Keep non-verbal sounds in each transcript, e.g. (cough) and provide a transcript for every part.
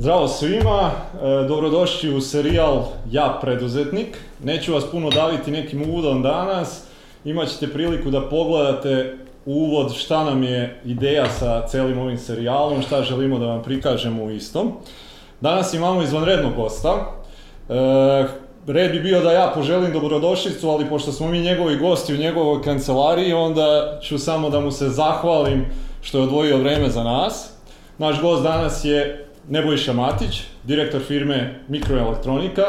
Zdravo svima, e, dobrodošli u serijal Ja preduzetnik. Neću vas puno daviti nekim uvodom danas, imat ćete priliku da pogledate uvod šta nam je ideja sa celim ovim serijalom, šta želimo da vam prikažemo u istom. Danas imamo izvanrednog gosta. E, red bi bio da ja poželim dobrodošlicu, ali pošto smo mi njegovi gosti u njegovoj kancelariji, onda ću samo da mu se zahvalim što je odvojio vreme za nas. Naš gost danas je Nebojša Matić, direktor firme Mikroelektronika.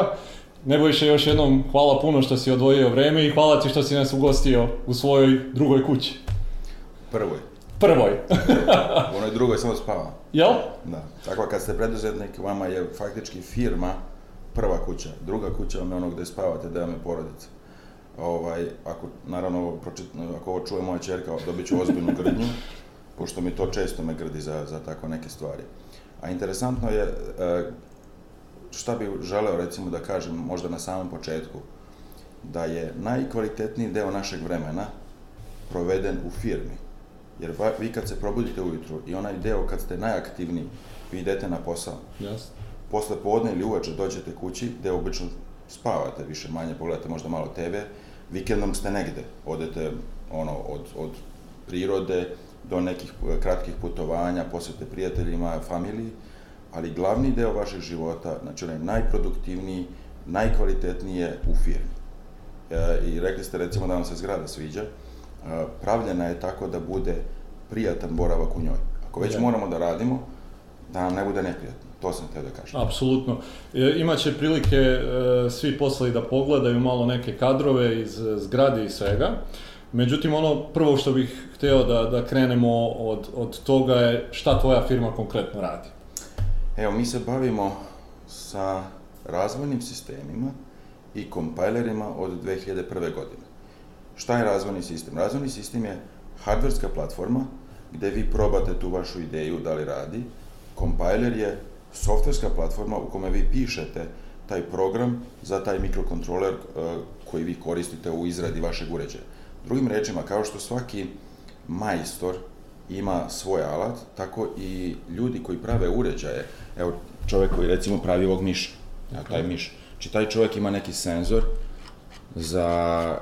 Nebojša, još jednom hvala puno što si odvojio vreme i hvala ti što si nas ugostio u svojoj drugoj kući. Prvoj. Prvoj. (laughs) U onoj drugoj samo spava. Jel? Da. Tako kad ste preduzetnik, vama je faktički firma prva kuća. Druga kuća vam je ono gde spavate, gde vam je porodica. Ovaj, ako, naravno, pročit, ako ovo čuje moja čerka, dobit ću ozbiljnu grdnju, (laughs) pošto mi to često me grdi za, za tako neke stvari. A interesantno je, e, šta bi želeo recimo da kažem možda na samom početku, da je najkvalitetniji deo našeg vremena proveden u firmi. Jer vi kad se probudite ujutru i onaj deo kad ste najaktivniji, vi idete na posao. Jasno. Posle podne ili uveče dođete kući gde obično spavate više manje, pogledate možda malo TV, vikendom ste negde, odete ono, od, od prirode do nekih e, kratkih putovanja, posete prijateljima, familiji, ali glavni deo vašeg života, znači onaj najproduktivniji, najkvalitetniji je u firmi. E, I rekli ste recimo da vam se zgrada sviđa, e, pravljena je tako da bude prijatan boravak u njoj. Ako već Da. moramo da radimo, da nam ne bude neprijatno. To sam htio da kažem. Apsolutno. E, Imaće prilike e, svi posle da pogledaju malo neke kadrove iz e, zgrade i svega. Međutim, ono prvo što bih hteo da, da krenemo od, od toga je šta tvoja firma konkretno radi. Evo, mi se bavimo sa razvojnim sistemima i kompajlerima od 2001. godine. Šta je razvojni sistem? Razvojni sistem je hardverska platforma gde vi probate tu vašu ideju da li radi. Kompajler je softverska platforma u kome vi pišete taj program za taj mikrokontroler e, koji vi koristite u izradi vašeg uređaja. Drugim rečima, kao što svaki majstor ima svoj alat, tako i ljudi koji prave uređaje, evo čovek koji recimo pravi ovog miša, evo taj miš, znači taj čovek ima neki senzor za,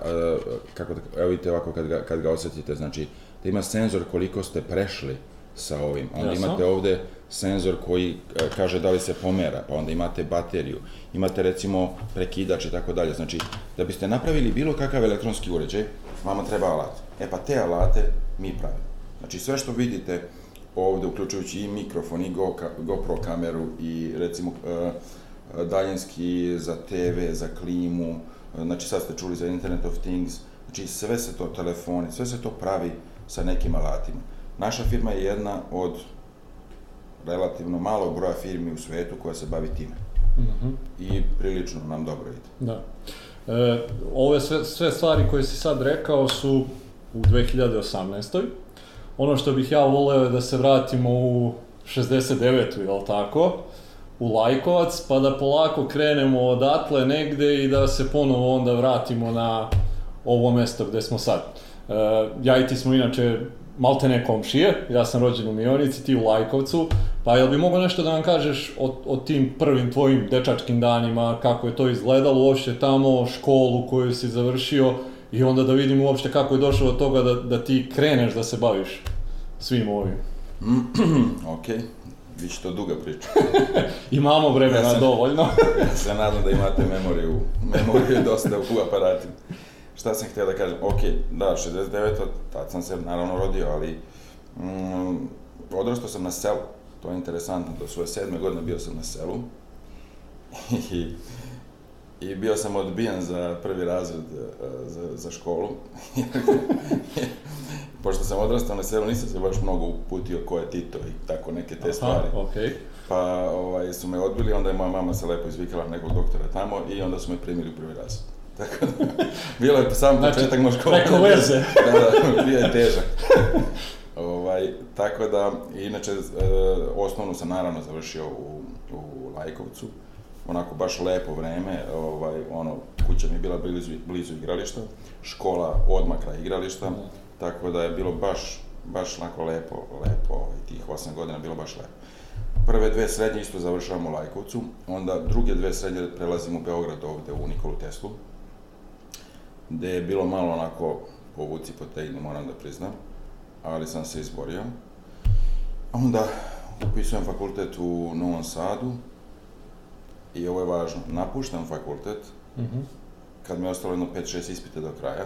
e, kako da, evo vidite ovako kad ga, kad ga osetite, znači da ima senzor koliko ste prešli sa ovim, onda Jasno. imate ovde senzor koji e, kaže da li se pomera, pa onda imate bateriju, imate recimo prekidač i tako dalje, znači da biste napravili bilo kakav elektronski uređaj, vama treba alat. E pa te alate mi pravimo. Znači sve što vidite ovde, uključujući i mikrofon, i Go, GoPro kameru, i recimo e, daljinski za TV, za klimu, e, znači sad ste čuli za Internet of Things, znači sve se to, telefoni, sve se to pravi sa nekim alatima. Naša firma je jedna od relativno malog broja firmi u svetu koja se bavi time. Mhm. I prilično nam dobro ide. Da. E, ove sve, sve stvari koje si sad rekao su u 2018. Ono što bih ja voleo je da se vratimo u 69. jel tako? U Lajkovac, pa da polako krenemo odatle negde i da se ponovo onda vratimo na ovo mesto gde smo sad. E, ja i ti smo inače maltene komšije, ja sam rođen u Mionici, ti u Lajkovcu, pa jel bi mogao nešto da nam kažeš o, o tim prvim tvojim dečačkim danima, kako je to izgledalo uopšte tamo, školu koju si završio i onda da vidimo uopšte kako je došlo do toga da, da ti kreneš da se baviš svim ovim. (clears throat) ok, bit će to duga priča. (laughs) Imamo vremena Ja sam- dovoljno. (laughs) Ja se nadam da imate memoriju, memoriju dosta u aparatima. Šta sam htio da kažem? Ok, da, 69. tad sam se naravno rodio, ali mm, odrastao sam na selu. To je interesantno, do svoje sedme godine bio sam na selu. (laughs) I, i bio sam odbijen za prvi razred e, za, za školu. (laughs) Pošto sam odrastao na selu, nisam se baš mnogo uputio ko je Tito i tako neke te stvari. Aha, okej. Pa ovaj, su me odbili, onda je moja mama se lepo izvikala nekog doktora tamo i onda su me primili u prvi razred. Tako da, bilo je sam Znači, početak škola. preko veze. da, da, bio je težak. (laughs) ovaj, tako da, inače, e, osnovnu sam naravno završio u, u Lajkovcu. Onako baš lepo vreme, ovaj, ono, kuća mi je bila blizu, blizu igrališta, škola odmah kraj igrališta, tako da je bilo baš, baš onako lepo, lepo, ovaj, tih osam godina bilo baš lepo. Prve dve srednje isto završavam u Lajkovcu, onda druge dve srednje prelazim u Beograd ovde u Nikolu Teslu, gde je bilo malo onako povuci potegni, moram da priznam, ali sam se izborio. Onda upisujem fakultet u Novom Sadu i ovo je važno, napuštam fakultet, Mhm. kad mi je ostalo jedno 5-6 ispita do kraja,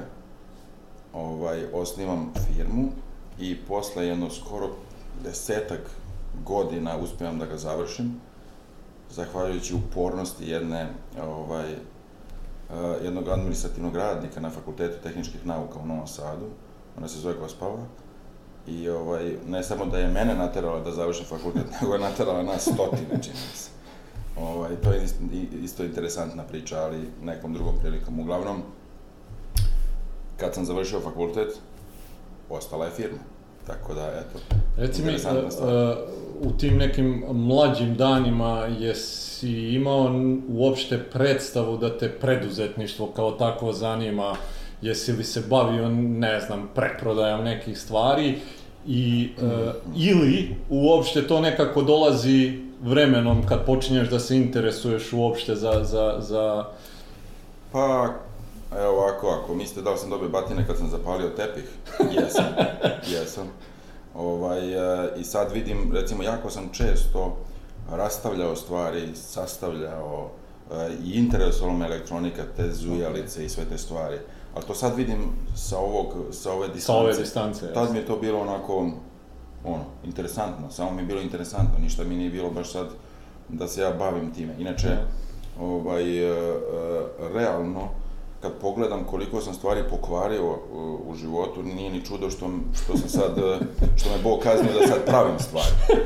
ovaj, osnivam firmu i posle jedno skoro desetak godina uspevam da ga završim, zahvaljujući upornosti jedne, ovaj, jednog administrativnog radnika na Fakultetu tehničkih nauka u Novom Sadu, ona se zove Gospava, i ovaj, ne samo da je mene naterala da završim fakultet, (laughs) nego je naterala nas stotine, čini se. Ovaj, to je isto, isto interesantna priča, ali nekom drugom prilikom. Uglavnom, kad sam završio fakultet, ostala je firma. Tako da, eto, Reci mi, e, stvar. e, u tim nekim mlađim danima jesi imao uopšte predstavu da te preduzetništvo kao tako zanima? Jesi li se bavio, ne znam, preprodajom nekih stvari? I, e, ili uopšte to nekako dolazi vremenom kad počinješ da se interesuješ uopšte za, za, za... Pa, evo ovako, ako mislite da li sam dobio batine kad sam zapalio tepih, (laughs) jesam, jesam. Ovaj, e, I sad vidim, recimo, jako sam često rastavljao stvari, sastavljao e, i interesovalo me elektronika, te zujalice i sve te stvari. Ali to sad vidim sa ovog, sa ove distance. Sa ove distance, Tad mi je to bilo onako, ono, interesantno, samo mi je bilo interesantno, ništa mi nije bilo baš sad da se ja bavim time. Inače, Da. ovaj, e, realno, kad pogledam koliko sam stvari pokvario e, u životu, nije ni čudo što, što sam sad, e, što me Bog kaznio da sad pravim stvari.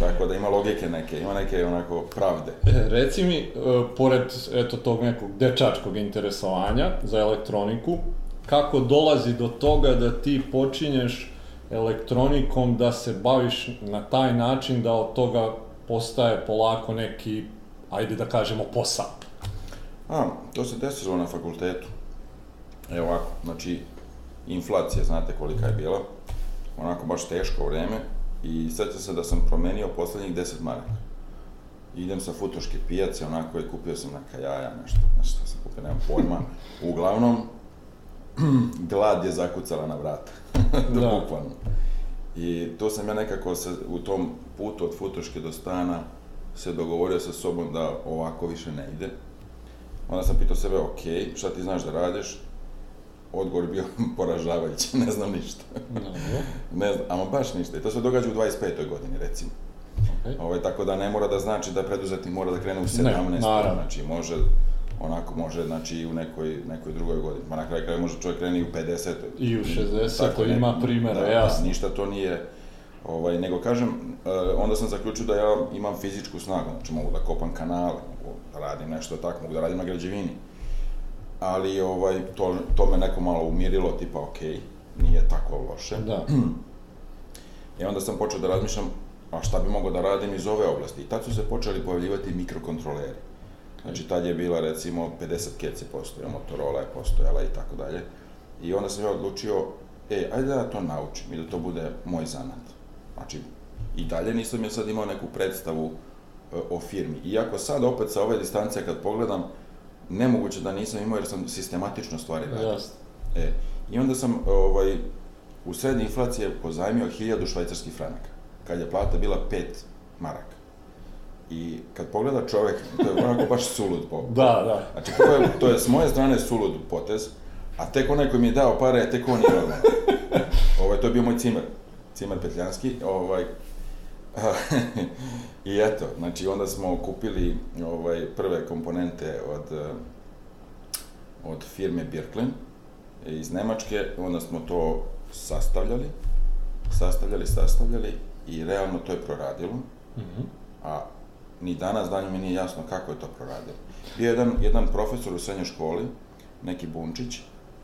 Tako da ima logike neke, ima neke onako pravde. E, Reci mi, e, pored eto tog nekog dečačkog interesovanja za elektroniku, kako dolazi do toga da ti počinješ elektronikom da se baviš na taj način da od toga postaje polako neki, ajde da kažemo, posao? A, to se desilo na fakultetu. Evo ovako, znači, inflacija, znate kolika je bila, onako baš teško vreme i sećam se da sam promenio poslednjih 10 maraka. Idem sa futoške pijace, onako je kupio sam neka jaja, nešto, nešto sam kupio, nemam pojma. Uglavnom, (clears throat) glad je zakucala na vrata, Da. (laughs) da. bukvalno. I to sam ja nekako se, u tom putu od futoške do stana se dogovorio sa sobom da ovako više ne ide. Onda sam pitao sebe, ok, šta ti znaš da radiš? Odgovor je bio (laughs) poražavajući, ne znam ništa. (laughs) Ne znam, ama baš ništa. I to se događa u 25. godini, recimo. okej. Ovaj, tako da ne mora da znači da preduzetnik mora da krene u 17. Ne, naravno. Znači, može, onako, može, znači, i u nekoj, nekoj drugoj godini. Ma na kraju kraja može čovjek krene i u 50. I u 60, Tako ne- ima primjera, da, jasno. Da, ništa to nije, ovaj, nego kažem, e, onda sam zaključio da ja imam fizičku snagu, znači mogu da kopam kanale, da radim nešto tako, mogu da radim na građevini. Ali ovaj, to, to me neko malo umirilo, tipa, ok, nije tako loše. Da. (clears throat) I onda sam počeo da razmišljam, a šta bi mogao da radim iz ove oblasti. I tad su se počeli pojavljivati mikrokontroleri. Znači, tad je bila, recimo, 50 kec je postojala, Motorola je postojala i tako dalje. I onda sam ja odlučio, e, ajde da ja to naučim i da to bude moj zanat. Znači, i dalje nisam ja sad imao neku predstavu o firmi. Iako sad opet sa ove distance kad pogledam, nemoguće da nisam imao jer sam sistematično stvari radio. Jasno. E, I onda sam ovaj, u srednje inflacije pozajmio 1000 švajcarskih franaka, kad je plata bila 5 maraka. I kad pogleda čovek, to je onako baš sulud po. (laughs) Da, da. Znači, to je, to je s moje strane sulud potez, a tek onaj koji mi je dao pare, tek on je normalan. (laughs) Ovaj, to je bio moj cimer, cimer petljanski, ovaj, I eto, znači onda smo kupili ovaj, prve komponente od, eh, od firme Birklen iz Nemačke, onda smo to sastavljali, sastavljali, sastavljali i realno to je proradilo, Mhm. a ni danas danju mi nije jasno kako je to proradilo. Bio je jedan, jedan profesor u srednjoj školi, neki Bunčić,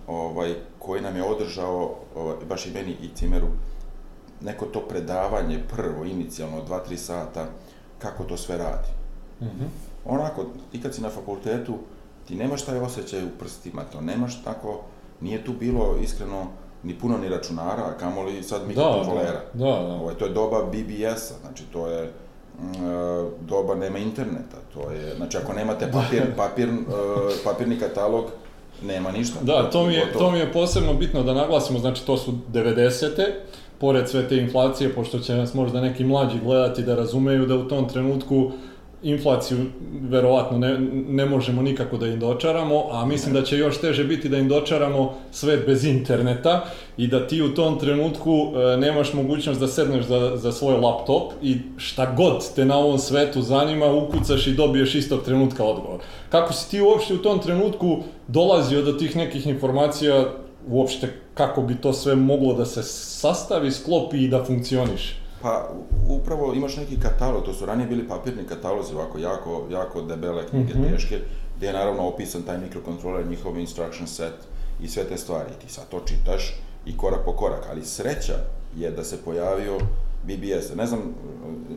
ovaj, koji nam je održao, ovaj, baš i meni i Cimeru, neko to predavanje prvo, inicijalno, dva, tri sata, kako to sve radi. Mhm. Onako, ti kad si na fakultetu, ti nemaš taj osjećaj u prstima, to nemaš tako, nije tu bilo iskreno ni puno ni računara, a kamoli sad mikrokontrolera. Da, da, da. Ovaj, to je doba BBS-a, znači to je, doba nema interneta, to je, znači ako nemate papir, papir, uh, papirni katalog, nema ništa. Da, to mi, je, to mi je posebno bitno da naglasimo, znači to su 90. Pored sve te inflacije, pošto će nas možda neki mlađi gledati da razumeju da u tom trenutku inflaciju verovatno ne, ne možemo nikako da im dočaramo, a mislim da će još teže biti da im dočaramo svet bez interneta i da ti u tom trenutku e, nemaš mogućnost da sedneš za, za svoj laptop i šta god te na ovom svetu zanima, ukucaš i dobiješ istog trenutka odgovor. Kako si ti uopšte u tom trenutku dolazio do tih nekih informacija, uopšte kako bi to sve moglo da se sastavi, sklopi i da funkcioniše? Pa, upravo imaš neki katalog, to su ranije bili papirni katalozi, ovako jako, jako debele knjige, mm -hmm. teške, gde je naravno opisan taj mikrokontroler, njihov instruction set i sve te stvari. Ti sad to čitaš i korak po korak, ali sreća je da se pojavio BBS. Ne znam,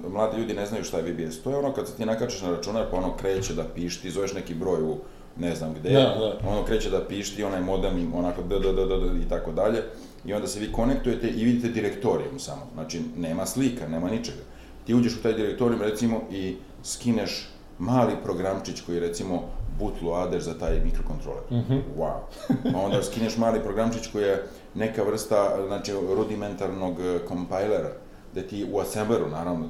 mladi ljudi ne znaju šta je BBS. To je ono kad se ti nakačeš na računar, pa ono kreće da piš, ti zoveš neki broj u ne znam gde, da, da. ono kreće da pišti, onaj modem onako d, d, d, d, d, i tako dalje i onda se vi konektujete i vidite direktorijum samo. Znači, nema slika, nema ničega. Ti uđeš u taj direktorijum, recimo, i skineš mali programčić koji, recimo, bootloader za taj mikrokontroler. Mm -hmm. Wow. Pa onda skineš mali programčić koji je neka vrsta, znači, rudimentarnog e, kompajlera, gde ti u assembleru, naravno,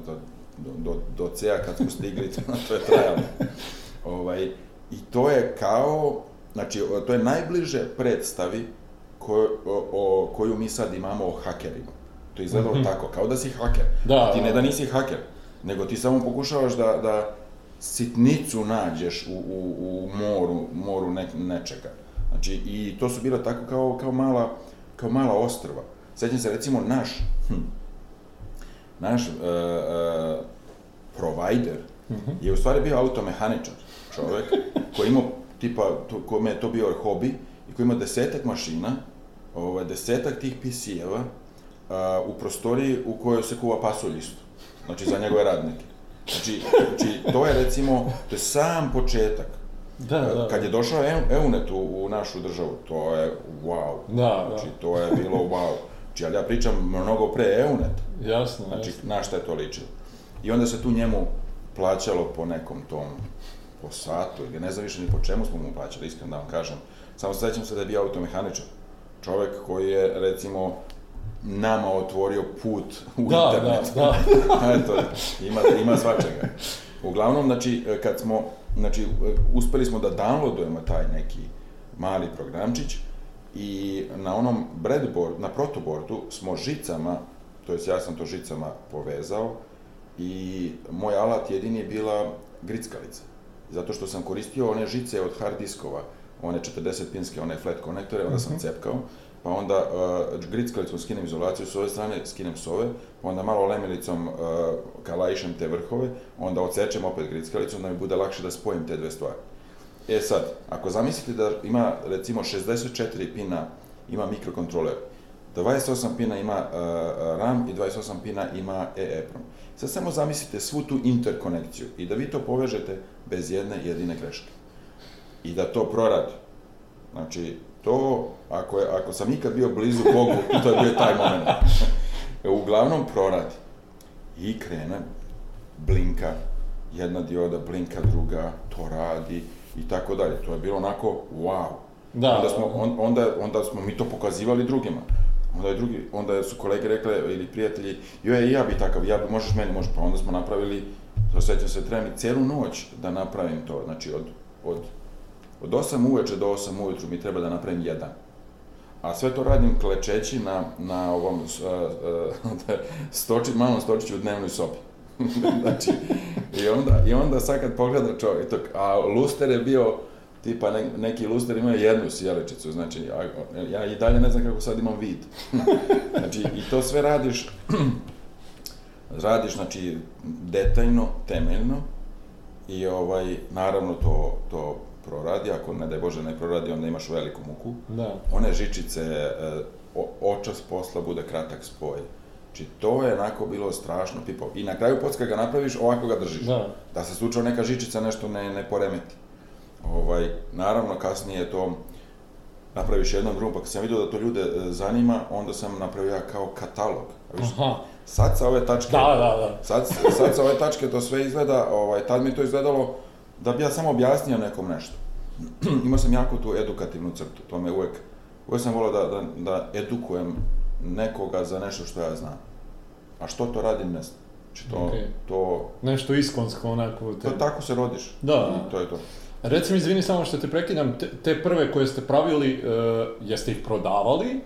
do, do, do C-a kad smo stigli, (laughs) to je trajalo. ovaj, I to je kao, znači, to je najbliže predstavi ko, o, o, koju mi sad imamo o hakerima. To je izgledalo mm -hmm. tako, kao da si haker. Da, ti ne da nisi haker, nego ti samo pokušavaš da, da sitnicu nađeš u, u, u moru, moru ne, nečega. Znači, i to su bila tako kao, kao, mala, kao mala ostrva. Sjećam se, recimo, naš, hm, naš uh, uh, provider mm -hmm. je u stvari bio automehaničar, čovek, koji imao, tipa, to, kome je to bio hobi, i koji ima desetak mašina, ovaj, desetak tih PC-eva u prostoriji u kojoj se kuva pasulj isto. Znači, za njegove radnike. Znači, znači, to je recimo, to je sam početak. Da, da. Kad je došao EUNET u, u našu državu, to je wow. Da, da. Znači, to je bilo wow. Znači, ali ja pričam mnogo pre EUNET. Jasno, Znači, jasno. na šta je to ličilo. I onda se tu njemu plaćalo po nekom tom, po satu, ili ne znam više ni po čemu smo mu plaćali, iskreno da vam kažem. Samo sećam se da je bio automehaničar čovek koji je, recimo, nama otvorio put u da, internet. Da, da. (laughs) Eto, ima, ima svačega. Uglavnom, znači, kad smo, znači, uspeli smo da downloadujemo taj neki mali programčić i na onom breadboard, na protoboardu smo žicama, to jest ja sam to žicama povezao i moj alat jedini je bila grickalica. Zato što sam koristio one žice od hard diskova, one 40 pinske, one flat konektore, onda sam mhm. cepkao, pa onda uh, grickalicom skinem izolaciju s ove strane, skinem s ove, pa onda malo lemilicom uh, kalajšem te vrhove, onda odsečem opet grickalicom da mi bude lakše da spojim te dve stvari. E sad, ako zamislite da ima recimo 64 pina ima mikrokontroler, 28 pina ima uh, RAM i 28 pina ima EEPROM. Sad samo zamislite svu tu interkonekciju i da vi to povežete bez jedne jedine greške i da to proradi. Znači, to, ako, je, ako sam ikad bio blizu Bogu, (laughs) to je bio taj moment. (laughs) Uglavnom proradi. I krene, blinka, jedna dioda blinka, druga, to radi i tako dalje. To je bilo onako, wow. Da. Onda smo, on, onda, onda smo mi to pokazivali drugima. Onda, je drugi, onda su kolege rekle, ili prijatelji, joj, ja bi takav, ja bi, možeš meni, možeš, pa onda smo napravili, sećam se, treba mi celu noć da napravim to, znači od, od Od 8 uveče do 8 ujutru mi treba da napravim jedan. A sve to radim klečeći na, na ovom uh, (laughs) uh, stoči, malom stočiću u dnevnoj sobi. (laughs) znači, i onda, i onda sad kad pogleda čovjek, to, a luster je bio, tipa ne, neki luster imao jednu sjeličicu, znači ja, ja i dalje ne znam kako sad imam vid. (laughs) znači, i to sve radiš, radiš, znači, detaljno, temeljno, i ovaj, naravno to, to proradi, ako ne daj Bože ne proradi, onda imaš veliku muku. Da. One žičice, e, očas posla bude kratak spoj. Znači, to je onako bilo strašno, tipo, i na kraju pods ga napraviš, ovako ga držiš. Da. Da se slučao neka žičica nešto ne, ne poremeti. Ovaj, naravno, kasnije to napraviš jednom drugom, pa kad sam vidio da to ljude e, zanima, onda sam napravio ja kao katalog. Viš, Aha. Sad sa ove tačke, Da, da, da. sad, sad sa ove tačke to sve izgleda, ovaj, tad mi to izgledalo da bi ja samo objasnio nekom nešto. (clears throat) Imao sam jako tu edukativnu crtu, to me uvek, uvek sam volio da, da, da edukujem nekoga za nešto što ja znam. A što to radim, ne znam. Znači to, Okej. to, Nešto iskonsko onako. to, Te... tako se rodiš. Da. I to je to. Reci mi, izvini samo što te prekidam, te, te prve koje ste pravili, e, jeste ih prodavali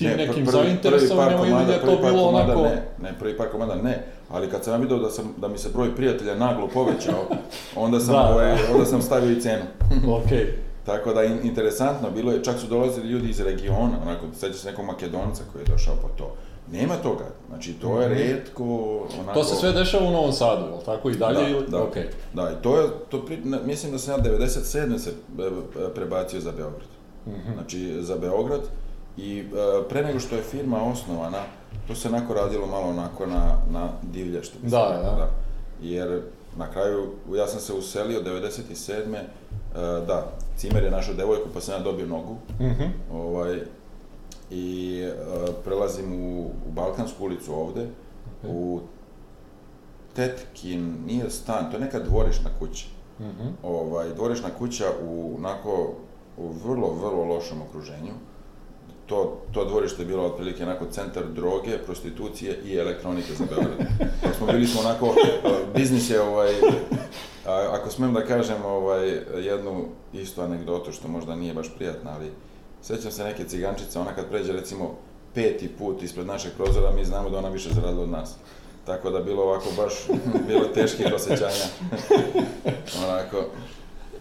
tim Ne, nekim prvi- zainteresovanima prvi par ili je komada- prvi to bilo komada onako... Ne, ne, prvi par komada ne, ali kad sam ja vidio da, sam, da mi se broj prijatelja naglo povećao, (laughs) onda sam, Da, da. ovaj, onda sam stavio i cenu. (laughs) Okej. Tako da in, interesantno bilo je, čak su dolazili ljudi iz regiona, onako, seća se nekog Makedonca koji je došao po to. Nema toga, znači to je redko, onako... Mhm. To se sve dešava u Novom Sadu, je tako i dalje? Da, ili... da. Okej. Da, i to je, to pri, mislim da sam ja 97. se e, e, prebacio za Beograd. Mhm. Znači, za Beograd i e, pre nego što je firma osnovana, to se onako radilo malo onako na, na divlje, što bi se Da, da. Jer na kraju, ja sam se uselio 97. E, da, Cimer je našao devojku, pa sam ja dobio nogu. Mhm. Ovaj, I e, prelazim u, u Balkansku ulicu ovde, u Tetkin, nije stan, to je neka dvorišna kuća. Mhm. Ovaj, dvorišna kuća u onako, u vrlo, vrlo lošem okruženju. To, to dvorište je bilo otprilike onako centar droge, prostitucije i elektronike za Beograd. Dok smo bili smo onako, e, biznis je ovaj, a, ako smem da kažem ovaj, jednu istu anegdotu što možda nije baš prijatna, ali sećam se neke cigančice, ona kad pređe recimo peti put ispred našeg prozora, mi znamo da ona više zaradila od nas. Tako da bilo ovako baš, (laughs) bilo teških osjećanja. (laughs) onako,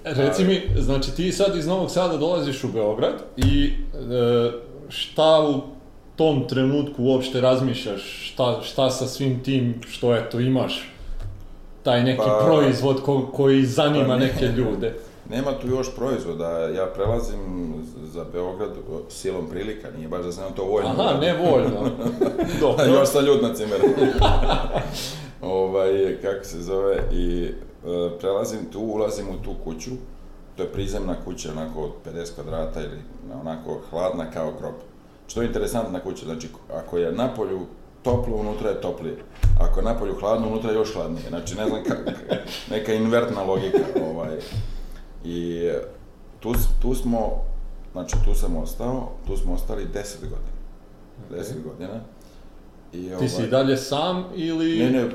Reci mi, znači ti sad iz Novog Sada dolaziš u Beograd i e, šta u tom trenutku uopšte razmišljaš, šta, šta sa svim tim što eto imaš, taj neki Pa- proizvod ko- koji zanima Pa ne. neke ljude. (laughs) Nema tu još proizvoda, ja prelazim za Beograd silom prilika, nije baš da sam to voljno. Aha, uradio. nevoljno. (laughs) Dobro. još sam ljud na cimer. (laughs) ovaj, kako se zove, i e, prelazim tu, ulazim u tu kuću, to je prizemna kuća, onako od 50 kvadrata ili onako hladna kao grob. Što je interesantna kuća, znači ako je napolju toplo, unutra je toplije. Ako je napolju hladno, unutra je još hladnije. Znači, ne znam, ka- neka invertna logika. Ovaj. I tu, tu smo, znači tu sam ostao, tu smo ostali 10 godina. 10 godina. I, Ti si ovaj, i dalje sam ili... Ne, ne,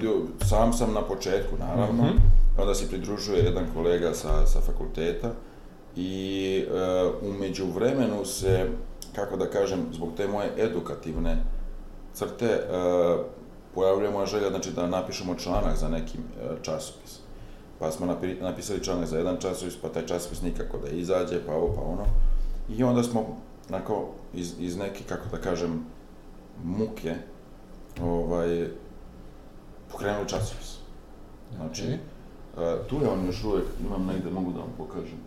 sam sam na početku, naravno. Mhm. Onda se pridružuje jedan kolega sa, sa fakulteta i e, u međuvremenu se, kako da kažem, zbog te moje edukativne crte, e, pojavljuje moja želja znači, da napišemo članak za neki e, časopis. Pa smo napi- napisali članak za jedan časopis, pa taj časopis nikako da izađe, pa ovo, pa ono. I onda smo, onako, iz, iz neke, kako da kažem, muke, ovaj, pokrenuli časopis. Znači, Okej. E, tu je on još uvijek, imam negde, mogu da vam pokažem.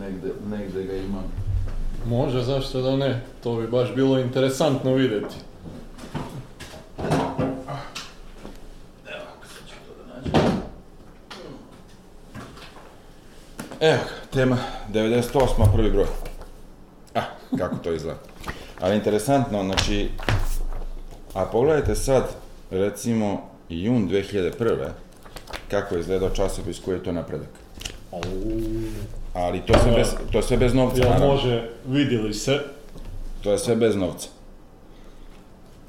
Negde, negde ga imam. Može, zašto da ne? To bi baš bilo interesantno vidjeti. Evo, da nađem. Evo ga, tema 98. prvi broj. Ah, kako to izgleda. Ali interesantno, znači, a pogledajte sad, recimo, jun 2001. kako je izgledao časopis koji je to napredak. Ali to sve bez, to sve bez novca, Jel naravno. može, vidjeli se. To je sve bez novca.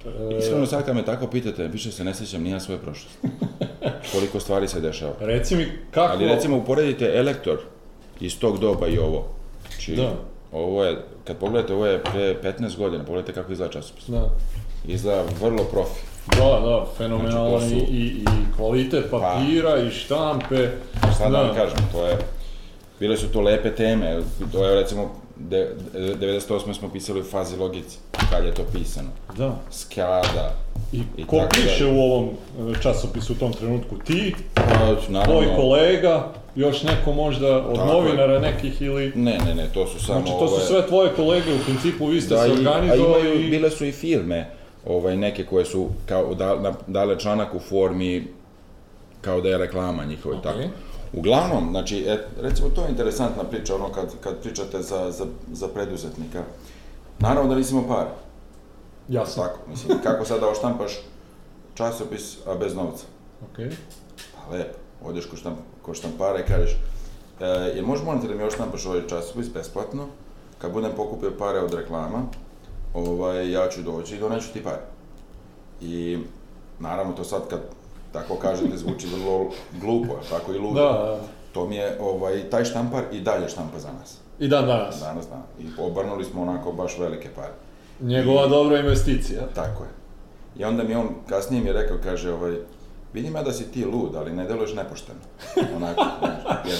E, Iskreno sad kad me tako pitate, više se ne sjećam ni ja svoje prošlosti. (laughs) Koliko stvari se dešava. Reci mi kako... Ali recimo uporedite Elektor iz tog doba i ovo. Znači, Da. ovo je, kad pogledate, ovo je pre 15 godina, pogledajte kako izgleda časopis. Da, Izgleda vrlo profi. Da, da fenomenalan Znači, su- i, i, i kvalitet papira i štampe. Šta da vam Da. kažem, to je, bile su to lepe teme, to je recimo, de, 98. smo pisali u fazi logici, kad je to pisano. Da. Skada. I, I ko piše dalje. u ovom e, časopisu u tom trenutku? Ti, Pa, naravno, tvoj kolega, još neko možda od Tako je. novinara nekih ili... Ne, ne, ne, to su samo Znači to su sve tvoje kolege, u principu vi ste Da, se i, a organizovali imaju, i... bile su i firme, ovaj, neke koje su kao da, dale članak u formi kao da je reklama njihova i Ok. tako. Uglavnom, znači, et, recimo, to je interesantna priča, ono, kad, kad pričate za, za, za preduzetnika. Naravno da nisi imao pare. Jasno. Tako, mislim, kako sad da oštampaš časopis, a bez novca? Ok. Pa lepo, odeš kod, štamp, kod štampara i kažeš, e, jel možeš molim te da mi oštampaš ovaj časopis besplatno, kad budem pokupio pare od reklama, ovaj, ja ću doći i doneću ti pare. I naravno to sad kad tako kažete zvuči vrlo glupo, tako i ludo. Da, da. To mi je ovaj, taj štampar i dalje štampa za nas. I dan danas. Danas, da. I obrnuli smo onako baš velike pare. Njegova dobra investicija. Tako je. I onda mi on kasnije mi je rekao, kaže, ovaj, vidim ja da si ti lud, ali ne deluješ nepošteno. (laughs) Onako, znaš, jer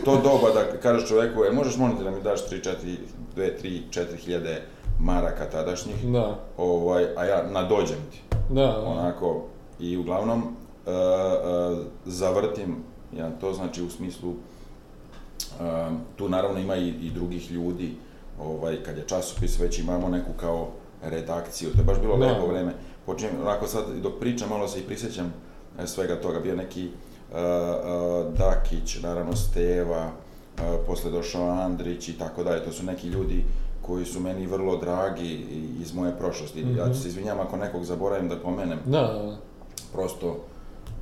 u to doba da kažeš čoveku, e, možeš molim te da mi daš 3, 4, 2, 3, 4 hiljade maraka tadašnjih, Da, ovaj, a ja nadođem ti. da, da. Onako, i uglavnom, uh, uh, zavrtim, ja, to znači u smislu, um, tu naravno ima i, i drugih ljudi, ovaj, kad je časopis, već imamo neku kao redakciju, to je baš bilo Da. lepo vreme. Počinjem, onako sad, dok pričam, malo se i prisjećam svega toga, bio neki uh, uh, Dakić, naravno Steva, uh, posle došao Andrić i tako dalje, to su neki ljudi koji su meni vrlo dragi iz moje prošlosti. Ja Mhm. ću se izvinjam ako nekog zaboravim da pomenem, Da, da, da. prosto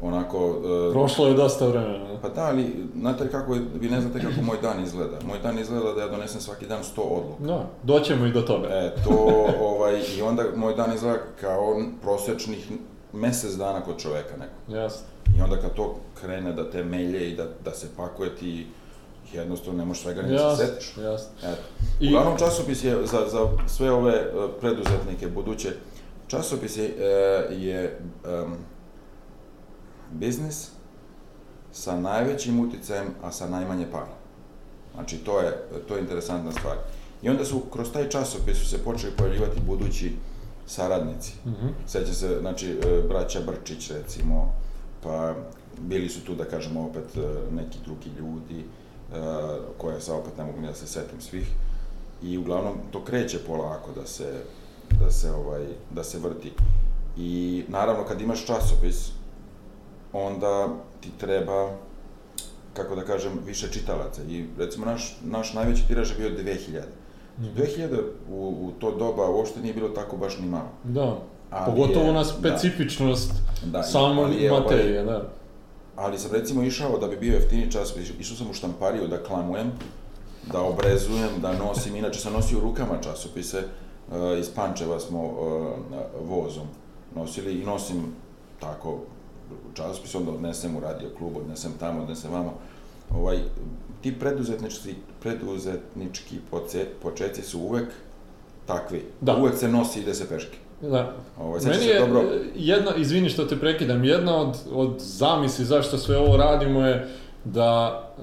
onako... uh, Prošlo je dosta vremena. pa da, ali znate kako je, vi ne znate kako moj dan izgleda. Moj dan izgleda da ja donesem svaki dan 100 odluka. Da, doćemo i do toga. E, to, ovaj, i onda moj dan izgleda kao prosječnih mesec dana kod čoveka nekog. Jasno. I onda kad to krene da te melje i da, da se pakuje ti jednostavno ne možeš svega ni da se setiš. jasno. Eto. I- Uglavnom časopis je za, za sve ove e, preduzetnike buduće, časopis je, e, je em, biznis sa najvećim uticajem, a sa najmanje para. Znači, to je, to je interesantna stvar. I onda su, kroz taj časopis su se počeli pojavljivati budući saradnici. Mhm. Seća se, znači, e, braća Brčić, recimo, pa bili su tu, da kažemo, opet neki drugi ljudi, koje sad opet ne mogu ni da se setim svih. I uglavnom, to kreće polako da se, da se, ovaj, da se vrti. I naravno, kad imaš časopis, onda ti treba, kako da kažem, više čitalaca. I recimo, naš, naš najveći tiraž je bio 2000. Mhm. 2000 u, u to doba uopšte nije bilo tako baš ni malo. Da. Ali Pogotovo je- na da. specifičnost Da, samo ali je, ovaj, materije, da. Ali sam recimo išao da bi bio jeftini časopis, išao sam u štampariju da klamujem, da obrezujem, da nosim, inače sam nosio u rukama časopise, e, iz Pančeva smo e, vozom nosili i nosim tako časopis, onda odnesem u radio klub, odnesem tamo, odnesem vamo. Ovaj, ti preduzetnički, preduzetnički poce, počeci su uvek takvi. Da. Uvek se nosi i ide se peške. Da. Sećaš Meni je dobro, jedna, izvini što te prekidam, jedna od, od zamisli zašto sve ovo radimo je da e,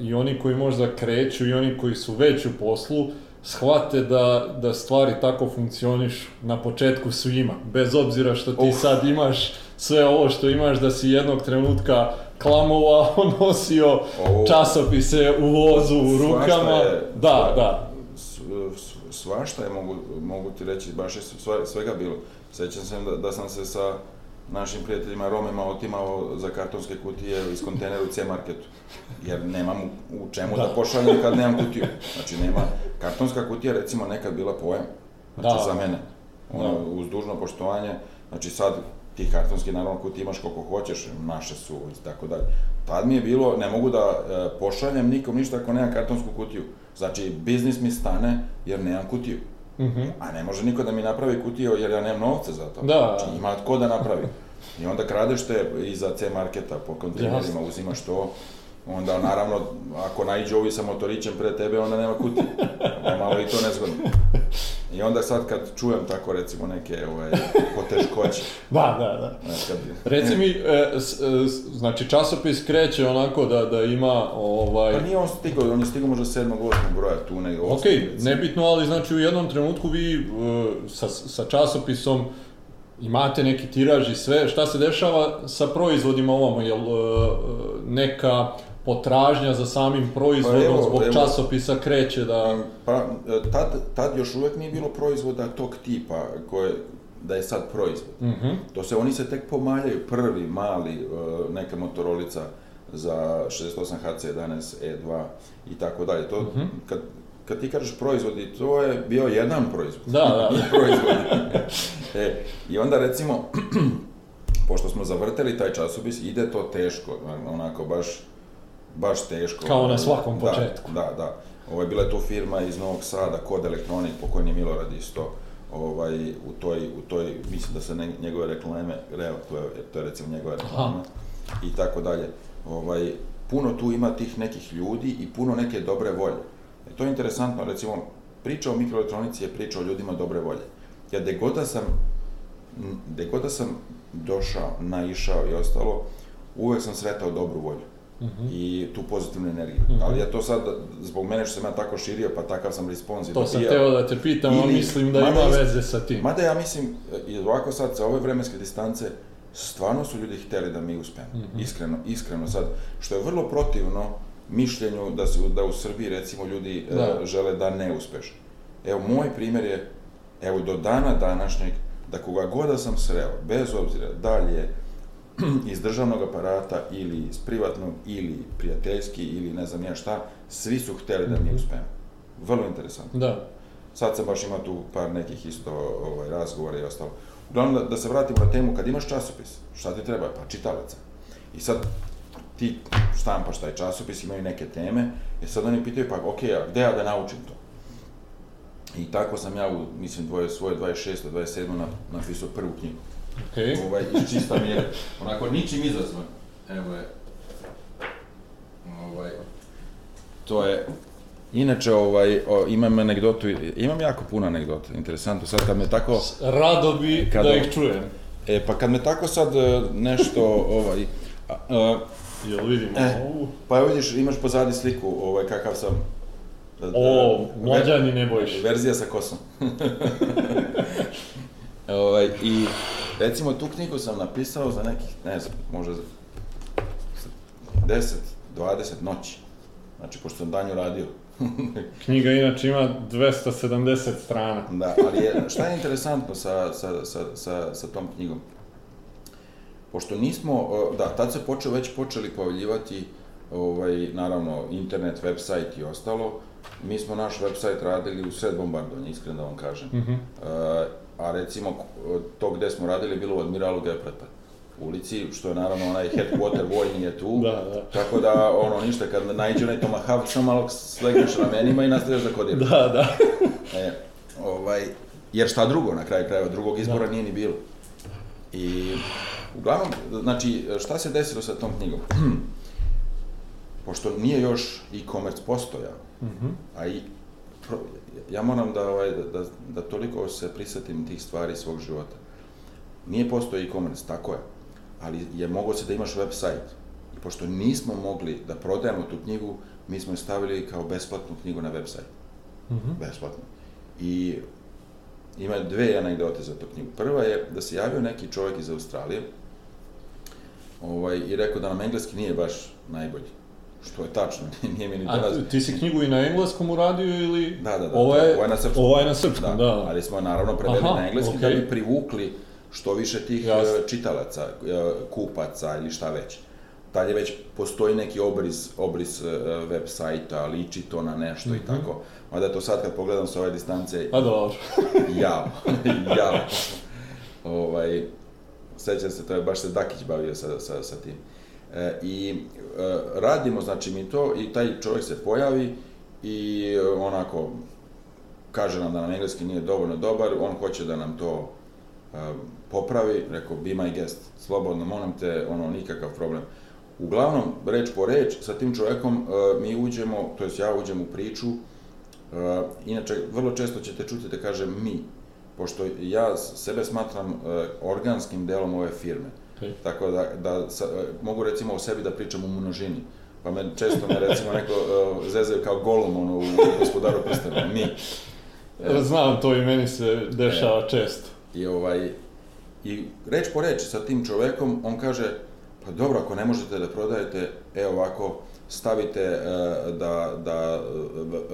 i oni koji možda kreću i oni koji su već u poslu shvate da, da stvari tako funkcioniš na početku svima, bez obzira što ti Uf. sad imaš sve ovo što imaš, da si jednog trenutka klamovao, (laughs) nosio Ovo- časopise u vozu, u rukama. je- da, da. Svašta je, mogu, mogu ti reći, baš je sva- svega bilo. Sećam se da, da sam se sa našim prijateljima Romima otimao za kartonske kutije iz kontejnera u C-marketu. Jer nemam u, čemu da. Da. pošaljem kad nemam kutiju. Znači nema, kartonska kutija recimo nekad bila pojam. Znači Da. za mene. Ono, Da. uz dužno poštovanje, znači sad ti kartonski naravno kutije imaš koliko hoćeš, naše su i tako dalje. Tad mi je bilo, ne mogu da e, pošaljem nikom ništa ako nemam kartonsku kutiju. Znači, biznis mi stane jer nemam kutiju. Mhm. A ne može niko da mi napravi kutiju jer ja nemam novca za to. Da. Znači, ima tko da napravi. I onda kradeš te iza C marketa po kontejnerima, uzimaš to. Onda, naravno, ako naiđu ovi sa motorićem pre tebe, onda nema je malo i to nezgodno. I onda sad kad čujem tako, recimo, neke ovaj, poteškoće, (laughs) Da, da, da. kad... Reci mi, e, s- e, s- znači časopis kreće onako da, da ima ovaj... Pa nije on stigao, on je stigao možda sedmog, osmog broja, tu negdje Ok, recimo. nebitno, ali znači u jednom trenutku vi e, sa, sa časopisom imate neki tiraž i sve, šta se dešava sa proizvodima ovamo, jel e, neka potražnja za samim proizvodom Pa evo, zbog evo. časopisa kreće da... Pa, e, tad, tad još uvek nije bilo proizvoda tog tipa, koje, da je sad proizvod. Mhm. To se, oni se tek pomaljaju, prvi, mali, e, neka motorolica za 68 HC11 E2 i tako dalje. To, Mhm. kad, kad ti kažeš proizvodi, to je bio jedan proizvod. Da, da. proizvod. (laughs) e, I onda recimo, (clears throat) pošto smo zavrteli taj časopis, ide to teško, onako baš, baš teško. Kao na svakom da, početku. Da, da. Ovo je bila je tu firma iz Novog Sada, Kod Elektronik, pokojni Milorad isto, ovaj, u toj, u toj, mislim da se ne, njegove reklame, evo, to je, to je recimo njegova reklama, i tako dalje. Ovaj, puno tu ima tih nekih ljudi i puno neke dobre volje. E, to je interesantno, recimo, priča o mikroelektronici je priča o ljudima dobre volje. Ja gde god da sam, gde god da sam došao, naišao i ostalo, uvek sam sretao dobru volju. Uh Mhm. -huh. i tu pozitivnu energiju. Uh -huh. Ali ja to sad, zbog mene što sam ja tako širio, pa takav sam respons i To sam teo da te pitam, ali mislim da ima is- veze sa tim. Mada ja mislim, i ovako sad sa ove vremenske distance, stvarno su ljudi hteli da mi uspemo. Mhm. Iskreno, iskreno sad. Što je vrlo protivno mišljenju da, se, da u Srbiji recimo ljudi Da. e, žele da ne uspeš. Evo, moj primjer je, evo do dana današnjeg, da koga god da sam sreo, bez obzira da li je (clears throat) iz državnog aparata ili iz privatnog ili prijateljski ili ne znam ja šta, svi su hteli da mi uspemo. Vrlo interesantno. Da. Sad sam baš imao tu par nekih isto ovaj, razgovora i ostalo. Uglavnom, da, da se vratimo na temu, kad imaš časopis, šta ti treba? Pa čitalaca. I sad ti štampaš taj časopis, imaju neke teme, i sad oni pitaju, pa ok, a gde ja da naučim to? I tako sam ja u, mislim, dvoje, svoje 26. 27. Na, napisao prvu knjigu. Okej. Ovaj, iz čista je, onako, ničim izazvan. Evo je. Ovaj, to je, Inače, ovaj, o, imam anegdotu, imam jako puno anegdota, interesantno, sad kad me tako, Rado bi Kada- da ih čujem. e, pa kad me tako sad e, nešto, ovaj, a, a, Jel vidimo E. ovu? pa evo vidiš, imaš pozadi sliku, ovaj, kakav sam. e, O, e, mlađani Nebojša. Verzija sa kosom. (laughs) ovaj, I recimo tu knjigu sam napisao za nekih, ne znam, možda za 10, 20 noći. Znači, pošto sam danju radio. (laughs) Knjiga inače ima 270 strana. Da, ali je, šta je interesantno sa, sa, sa, sa, sa tom knjigom? Pošto nismo, da, tad se počeo, već počeli pojavljivati, ovaj, naravno, internet, website i ostalo. Mi smo naš website radili u sred bombardovanja, iskreno da vam kažem. Mhm. E, a recimo, to gde smo radili bilo u Admiralu Geprata ulici, što je naravno onaj headquarter vojni je tu. (laughs) Da, da. Tako da, ono, ništa, kad naiđe onaj tomahawk, samo malo slegneš ramenima i nastavljaš da kodiraš. Da, da. (laughs) E, ovaj, jer šta drugo na kraju krajeva, drugog izbora nije ni bilo. I uglavnom, znači, šta se desilo sa tom knjigom? (clears throat) Pošto nije još e-commerce postojao, Mhm. a i pro, ja moram da, ovaj, da, da, da toliko se prisetim tih stvari svog života. Nije postojao e-commerce, tako je, ali je mogo se da imaš website. I pošto nismo mogli da prodajemo tu knjigu, mi smo je stavili kao besplatnu knjigu na website Mhm. besplatno. I ima dve anegdote za tu knjigu. Prva je da se javio neki čovjek iz Australije ovaj, i rekao da nam engleski nije baš najbolji. Što je tačno, (laughs) nije mi ni A danas. ti si knjigu i na engleskom uradio ili... Da, da, da. Ovo je, ovo je na srpskom. Ovo je na srpskom, da. da. Ali smo naravno preveli Aha, na engleski da okej. bi privukli što više tih Jasno. e, čitalaca, e, kupaca ili šta već. Dalje već postoji neki obris, obris e, web sajta, liči to na nešto Mhm. i tako. Mada to sad kad pogledam sa ove distance, Pa dobro. (laughs) jao, (laughs) jao. ovaj, sećam se, to je baš se Dakić bavio sa, sa, sa tim. E, I e, radimo, znači mi to, i taj čovjek se pojavi i e, onako, kaže nam da nam engleski nije dovoljno dobar, on hoće da nam to e, popravi, rekao, be my guest, slobodno, molim te, ono, nikakav problem. Uglavnom, reč po reč, sa tim čovjekom mi uđemo, to jest ja uđem u priču, inače, vrlo često ćete čuti da kažem mi, pošto ja sebe smatram organskim delom ove firme. Okej. Tako da, da sa, e, mogu recimo o sebi da pričam u množini. Pa me često me recimo neko uh, zezaju kao golom ono, u gospodaru prstena, mi. E, Znam, to i meni se dešava često. I ovaj, i reč po reč sa tim čovekom, on kaže, pa dobro, ako ne možete da prodajete, evo ovako, stavite e, da, da e,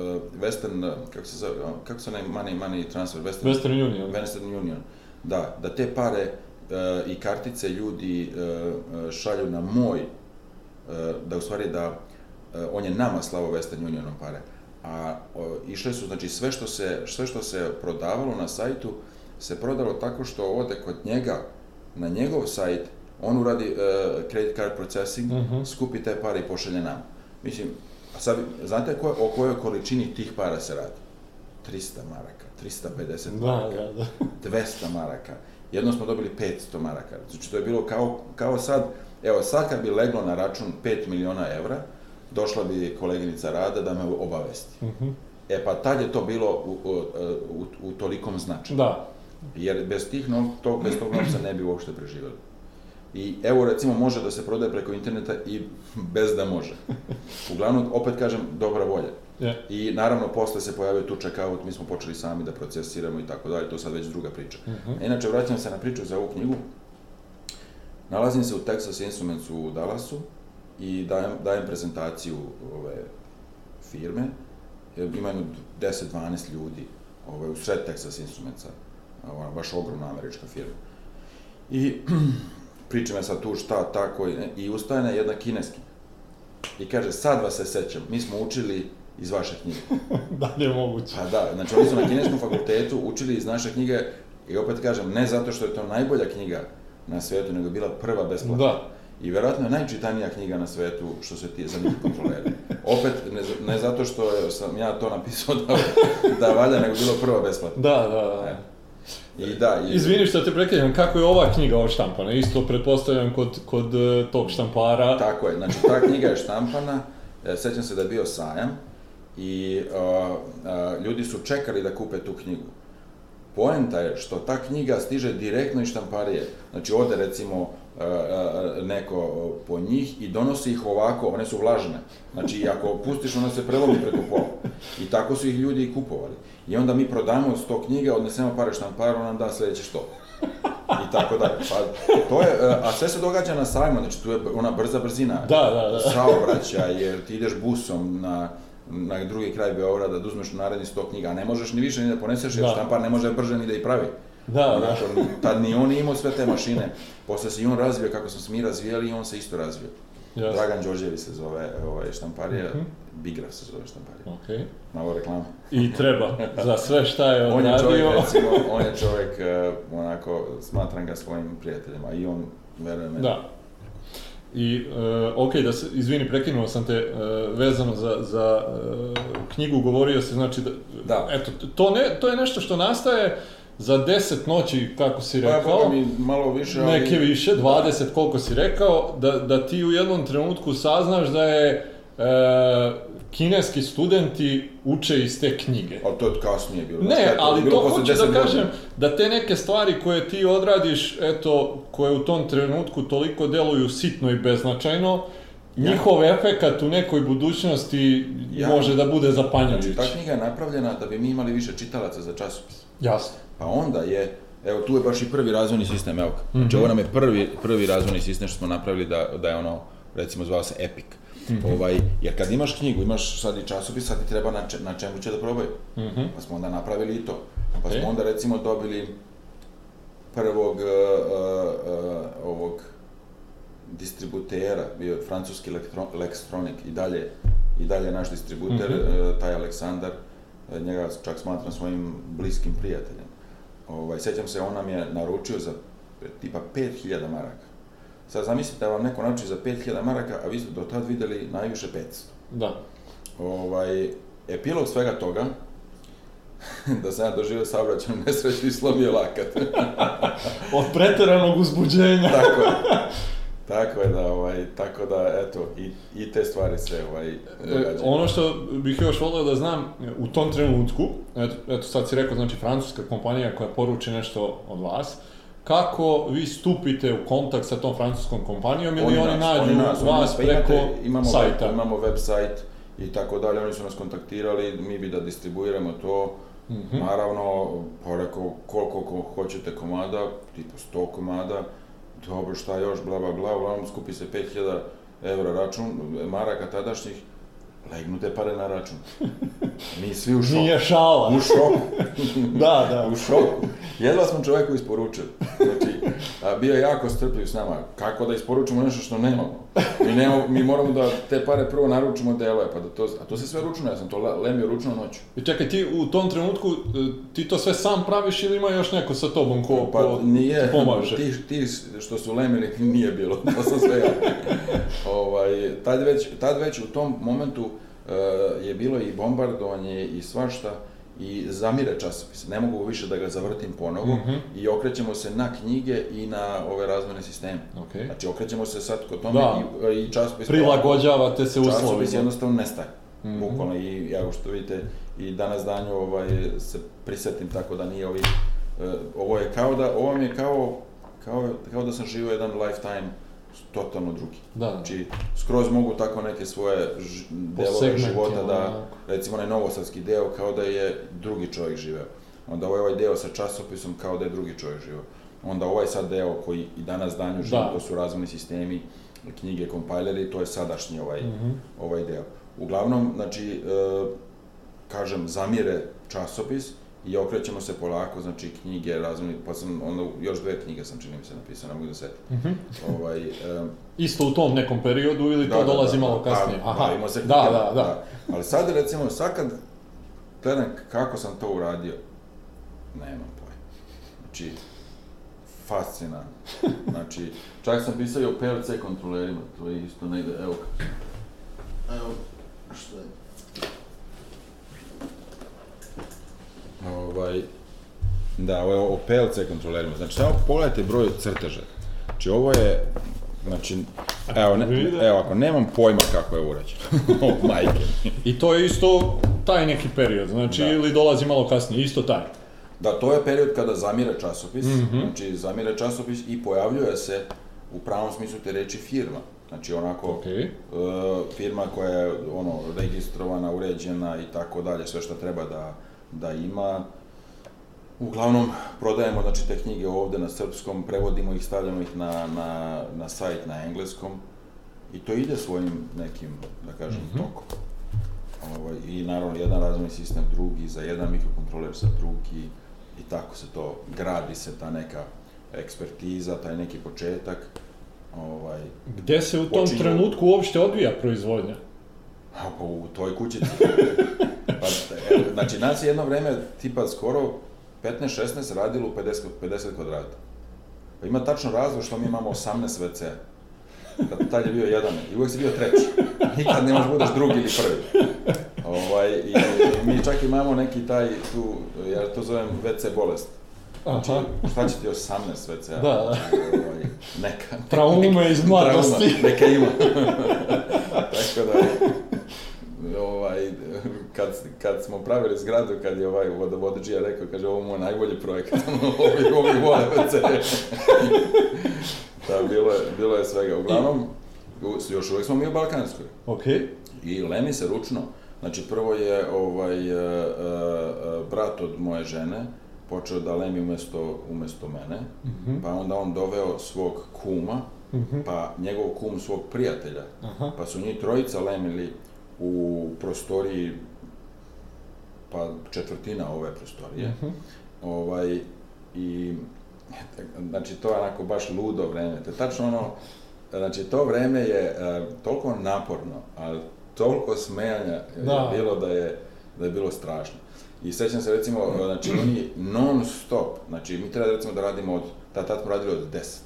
e, Western, kako se zove, kako se onaj money, money transfer, Western, Western Union. Western Union, da, da te pare e, i kartice ljudi e, e, šalju na moj, e, da u stvari da on je nama slavo Western Unionom pare, a išle su, znači sve što, se, sve što se prodavalo na sajtu se prodalo tako što ode kod njega na njegov sajt, on uradi uh, credit card processing, Mhm. skupi te pare i pošalje nam. Mislim, a sad, znate ko, o kojoj količini tih para se radi? 300 maraka, 350 Da, maraka, da, da. 200 maraka. Jednom smo dobili 500 maraka. Znači, to je bilo kao, kao sad, evo, sad kad bi leglo na račun 5 miliona evra, došla bi koleginica Rada da me obavesti. Mhm. E pa tad je to bilo u, u, u, u tolikom značaju. Da, Jer bez, tih nov, to, bez tog novca ne bi uopšte preživjeli. I evo recimo može da se prodaje preko interneta i bez da može. (laughs) Uglavnom, opet kažem, dobra volja. Je. I naravno posle se pojavio tu checkout, mi smo počeli sami da procesiramo i tako dalje, to sad već druga priča. Mhm. Inače, vraćam se na priču za ovu knjigu. Nalazim se u Texas Instruments u Dallasu i dajem, dajem prezentaciju ove firme. E, Ima jedno 10-12 ljudi ovaj, u sred Texas Instrumentsa, ona baš ogromna američka firma. I (clears throat) pričam ja sad tu šta, tako, i, i ustane jedna kineski. I kaže, sad vas se sećam, mi smo učili iz vaše knjige. (laughs) da li je moguće? Pa da, znači oni su na kineskom fakultetu učili iz naše knjige i opet kažem, ne zato što je to najbolja knjiga na svetu, nego je bila prva besplatna. Da. I verovatno je najčitanija knjiga na svetu što se ti za njih kontroleri. Opet, ne, ne zato što je, sam ja to napisao da, da valja, nego bilo prva besplatna. Da, da, da. E. I da, i, Izvini što te prekidam, kako je ova knjiga odštampana? Isto pretpostavljam kod, kod e, tog štampara. Tako je, znači ta knjiga je štampana, e, sećam se da je bio sajam i a, a, ljudi su čekali da kupe tu knjigu. Poenta je što ta knjiga stiže direktno iz štamparije. Znači ode recimo a, a, neko po njih i donosi ih ovako, one su vlažne. Znači ako pustiš, ona se prelomi preko pola. I tako su ih ljudi i kupovali. I onda mi prodamo 100 knjiga, odnesemo pare štamparu, nam da sledeće 100 i tako dalje. Pa, to je, a sve se događa na sajmu, znači tu je ona brza brzina. Da, da, da. Saobraćaj, jer ti ideš busom na, na drugi kraj Beograda da uzmeš naredni 100 knjiga, a ne možeš ni više ni da poneseš, jer Da. štampar ne može brže ni da ih pravi. Da, da. Tad ni on imao sve te mašine. Posle se i on razvio kako smo se mi razvijali i on se isto razvio. Jasno. Dragan Đorđević se zove ovaj, štamparija, Mhm. Bigraf se zove štamparija. Okej. Malo reklama. I treba, za sve šta je (laughs) On je odradio. čovjek, (laughs) recimo, on je čovjek, eh, onako, smatram ga svojim prijateljima i on, verujem. Da. I, e, ok, da se, izvini, prekinuo sam te, e, vezano za, za e, knjigu, govorio se, znači, da, Da. eto, to, ne, to je nešto što nastaje za 10 noći, kako si Pa, rekao, boga mi malo više, ali... neke više, 20 koliko si rekao, da, da ti u jednom trenutku saznaš da je e, kineski studenti uče iz te knjige. Ali to je kasnije bilo. Ne, Znaš šta je ali bilo to hoću 10 da godina. kažem, da te neke stvari koje ti odradiš, eto, koje u tom trenutku toliko deluju sitno i beznačajno, Ja. njihov efekat u nekoj budućnosti Ja. može da bude zapanjujući. Znači, ta knjiga je napravljena da bi mi imali više čitalaca za časopis. Jasno. Pa onda je, evo tu je baš i prvi razvojni sistem, evo. Znači ovo nam je prvi, prvi razvojni sistem što smo napravili da, da je ono, recimo zvao se Epic. Mhm. Ovaj, jer kad imaš knjigu, imaš sad i časopis, sad ti treba na, če- na čemu će da probaju. Mhm. Pa smo onda napravili i to. Pa Okej. smo onda recimo dobili prvog uh, uh, uh, ovog distributera, bio je francuski Lextronic i dalje, i dalje naš distributer, Mhm. uh, taj Aleksandar, uh, njega čak smatram svojim bliskim prijateljem. Ovaj, sećam se, on nam je naručio za e, tipa 5000 maraka. Sad zamislite da vam neko naruči za 5000 maraka, a vi ste do tad videli najviše 500. Da. Ovaj, epilog svega toga, (laughs) da sam ja doživio saobraćajnu (laughs) nesreću i slomio lakat. (laughs) Od preteranog uzbuđenja. tako je. Tako je da, ovaj, tako da, eto, i, i te stvari se ovaj, E, događaju. ono što bih još volio da znam, u tom trenutku, eto, eto sad si rekao, znači francuska kompanija koja poruči nešto od vas, kako vi stupite u kontakt sa tom francuskom kompanijom ili oni, nas, nađu oni nas, oni vas pa imate- preko imamo sajta? Web, imamo web sajt i tako dalje, oni su nas kontaktirali, mi bi da distribuiramo to. Mhm. Naravno, pa rekao, koliko ko hoćete komada, tipa 100 komada, dobro, šta još, bla, bla, bla, uglavnom skupi se 5000 evra račun, maraka tadašnjih, legnu te pare na račun. Mi svi u šoku. Nije šala. U šoku. (laughs) Da, da. u šoku. Jedva smo čoveku isporučili. Znači, a, bio je jako strpljiv s nama. Kako da isporučimo nešto što nemamo? Mi, nemamo, mi moramo da te pare prvo naručimo delove, pa da to, a to se sve ručno, ja sam to le- lemio ručno noću. I čekaj, ti u tom trenutku, e, ti to sve sam praviš ili ima još neko sa tobom ko, Pa ko nije, pomaže? ti, ti što su lemili nije bilo, to (laughs) sam sve ja. ovaj, tad, već, tad već u tom momentu je bilo i bombardovanje i svašta i zamire časopis. Ne mogu više da ga zavrtim ponovo Mhm. i okrećemo se na knjige i na ove razvojne sisteme. Okej. Znači okrećemo se sad kod tome Da. i, i časopis... Prilagođavate se Časopis uslovima. jednostavno nestaje. Mhm. Bukvalno i ja što vidite i danas danju ovaj, se prisetim tako da nije ovi, e, ovo je kao da, ovo mi je kao, kao, kao da sam živio jedan lifetime totalno drugi. Da, da. Znači, skroz mogu tako neke svoje ž, delove života da, onako. recimo onaj novosadski deo kao da je drugi čovjek živeo. Onda ovaj, ovaj deo sa časopisom kao da je drugi čovjek živeo. Onda ovaj sad deo koji i danas danju živi, Da. to su razvojni sistemi, knjige, kompajleri, to je sadašnji ovaj, Mhm. ovaj deo. Uglavnom, znači, e, kažem, zamire časopis i okrećemo se polako, znači knjige, razvojni, pa sam, onda još dve knjige sam čini mi se napisao, ne mogu da se setim. Mhm. ovaj, e, Isto u tom nekom periodu ili to da, da, dolazi da, malo da, kasnije? Pa, bavimo se da, knjigama, da, da. Ali sad, recimo, sad kad gledam kako sam to uradio, nemam pojma. Znači, fascinantno. (laughs) Znači, čak sam pisao i o PLC kontrolerima, to je isto negde, evo ga. Evo, što je. Ovaj, da, ovo je o PLC kontrolerima. Znači, samo pogledajte broj crteža. Znači, ovo je, znači, evo, ne, evo, ako nemam pojma kako je urađeno. (laughs) o, majke. I to je isto taj neki period, znači Da. ili dolazi malo kasnije, isto taj. Da, to je period kada zamire časopis, Mhm. znači zamire časopis i pojavljuje se u pravom smislu te reči firma. Znači onako, Okej. e, firma koja je ono, registrovana, uređena i tako dalje, sve što treba da, da ima. Uglavnom, prodajemo znači, te knjige ovde na srpskom, prevodimo ih, stavljamo ih na, na, na sajt na engleskom i to ide svojim nekim, da kažem, Mhm. tokom. Ovaj, I naravno, jedan razvojni sistem drugi, za jedan mikrokontroler za drugi i tako se to, gradi se ta neka ekspertiza, taj neki početak. Ovaj, Gde se u tom Počinju- trenutku uopšte odvija proizvodnja? A pa u toj kućici. (laughs) pa, evo, znači, nas je jedno vreme, tipa skoro 15-16 radilo u 50, 50 kvadrata. Pa ima tačno razlog što mi imamo 18 WC. Kad tad je bio jedan i uvek si bio treći. Nikad ne možeš budeš drugi ili prvi. Ovaj, i, i mi čak imamo neki taj tu, ja to zovem WC bolest. Znači, Aha. šta će ti 18 WC? Da, da. Ovaj, neka. Traume iz mladosti. Trauma, neka ima. (laughs) Tako da, ovaj, kad, kad smo pravili zgradu, kad je ovaj vodovodeđija rekao, kaže, ovo je moj najbolji projekat, (laughs) ovi, ovi vole da, bilo je, bilo je svega. Uglavnom, u- još uvijek smo mi u Balkanskoj. Okej. I lemi se ručno. Znači, prvo je ovaj, e, e, e, brat od moje žene počeo da lemi umesto, umesto mene, Mhm. pa onda on doveo svog kuma, Mhm. pa njegov kum svog prijatelja, Aha. pa su njih trojica lemili u prostoriji, pa četvrtina ove prostorije. Mhm. Ovaj, i, znači, to je onako baš ludo vreme. To je tačno ono, znači, to vreme je e, toliko naporno, ali toliko smejanja je Da. bilo da je, da je bilo strašno. I sećam se recimo, znači oni non stop, znači mi treba recimo da radimo od, tad, tad smo radili od 10.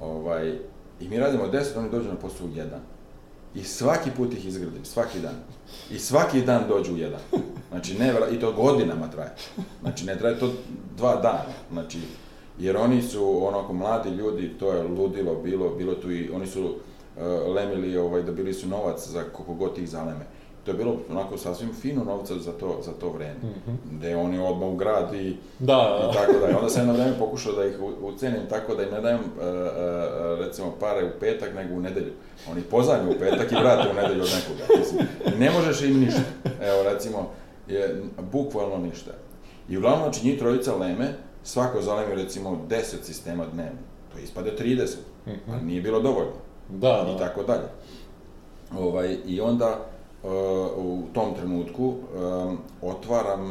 Ovaj, I mi radimo od 10, oni dođu na posao u 1. I svaki put ih izgradim, svaki dan. I svaki dan dođu u jedan. Znači, ne, i to godinama traje. Znači, ne traje to dva dana. Znači, jer oni su onako mladi ljudi, to je ludilo bilo, bilo tu i oni su uh, lemili, ovaj, dobili su novac za koliko god ih zaleme. To je bilo onako sasvim fino novca za to, za to vreme. Mhm. Gde oni odmah u grad i Da, i tako da. I onda sam jedno vreme pokušao da ih ucenim tako da im ne dajem, e, e, recimo, pare u petak, nego u nedelju. Oni pozajme u petak i vrate u nedelju od nekoga. Mislim, i ne možeš im ništa. Evo, recimo, je bukvalno ništa. I uglavnom, znači, njih trojica leme, svako zalemi, recimo, 10 sistema dnevno. To ispade 30, Mhm. ali nije bilo dovoljno da, i da. tako dalje. Ovaj, I onda, u tom trenutku otvaram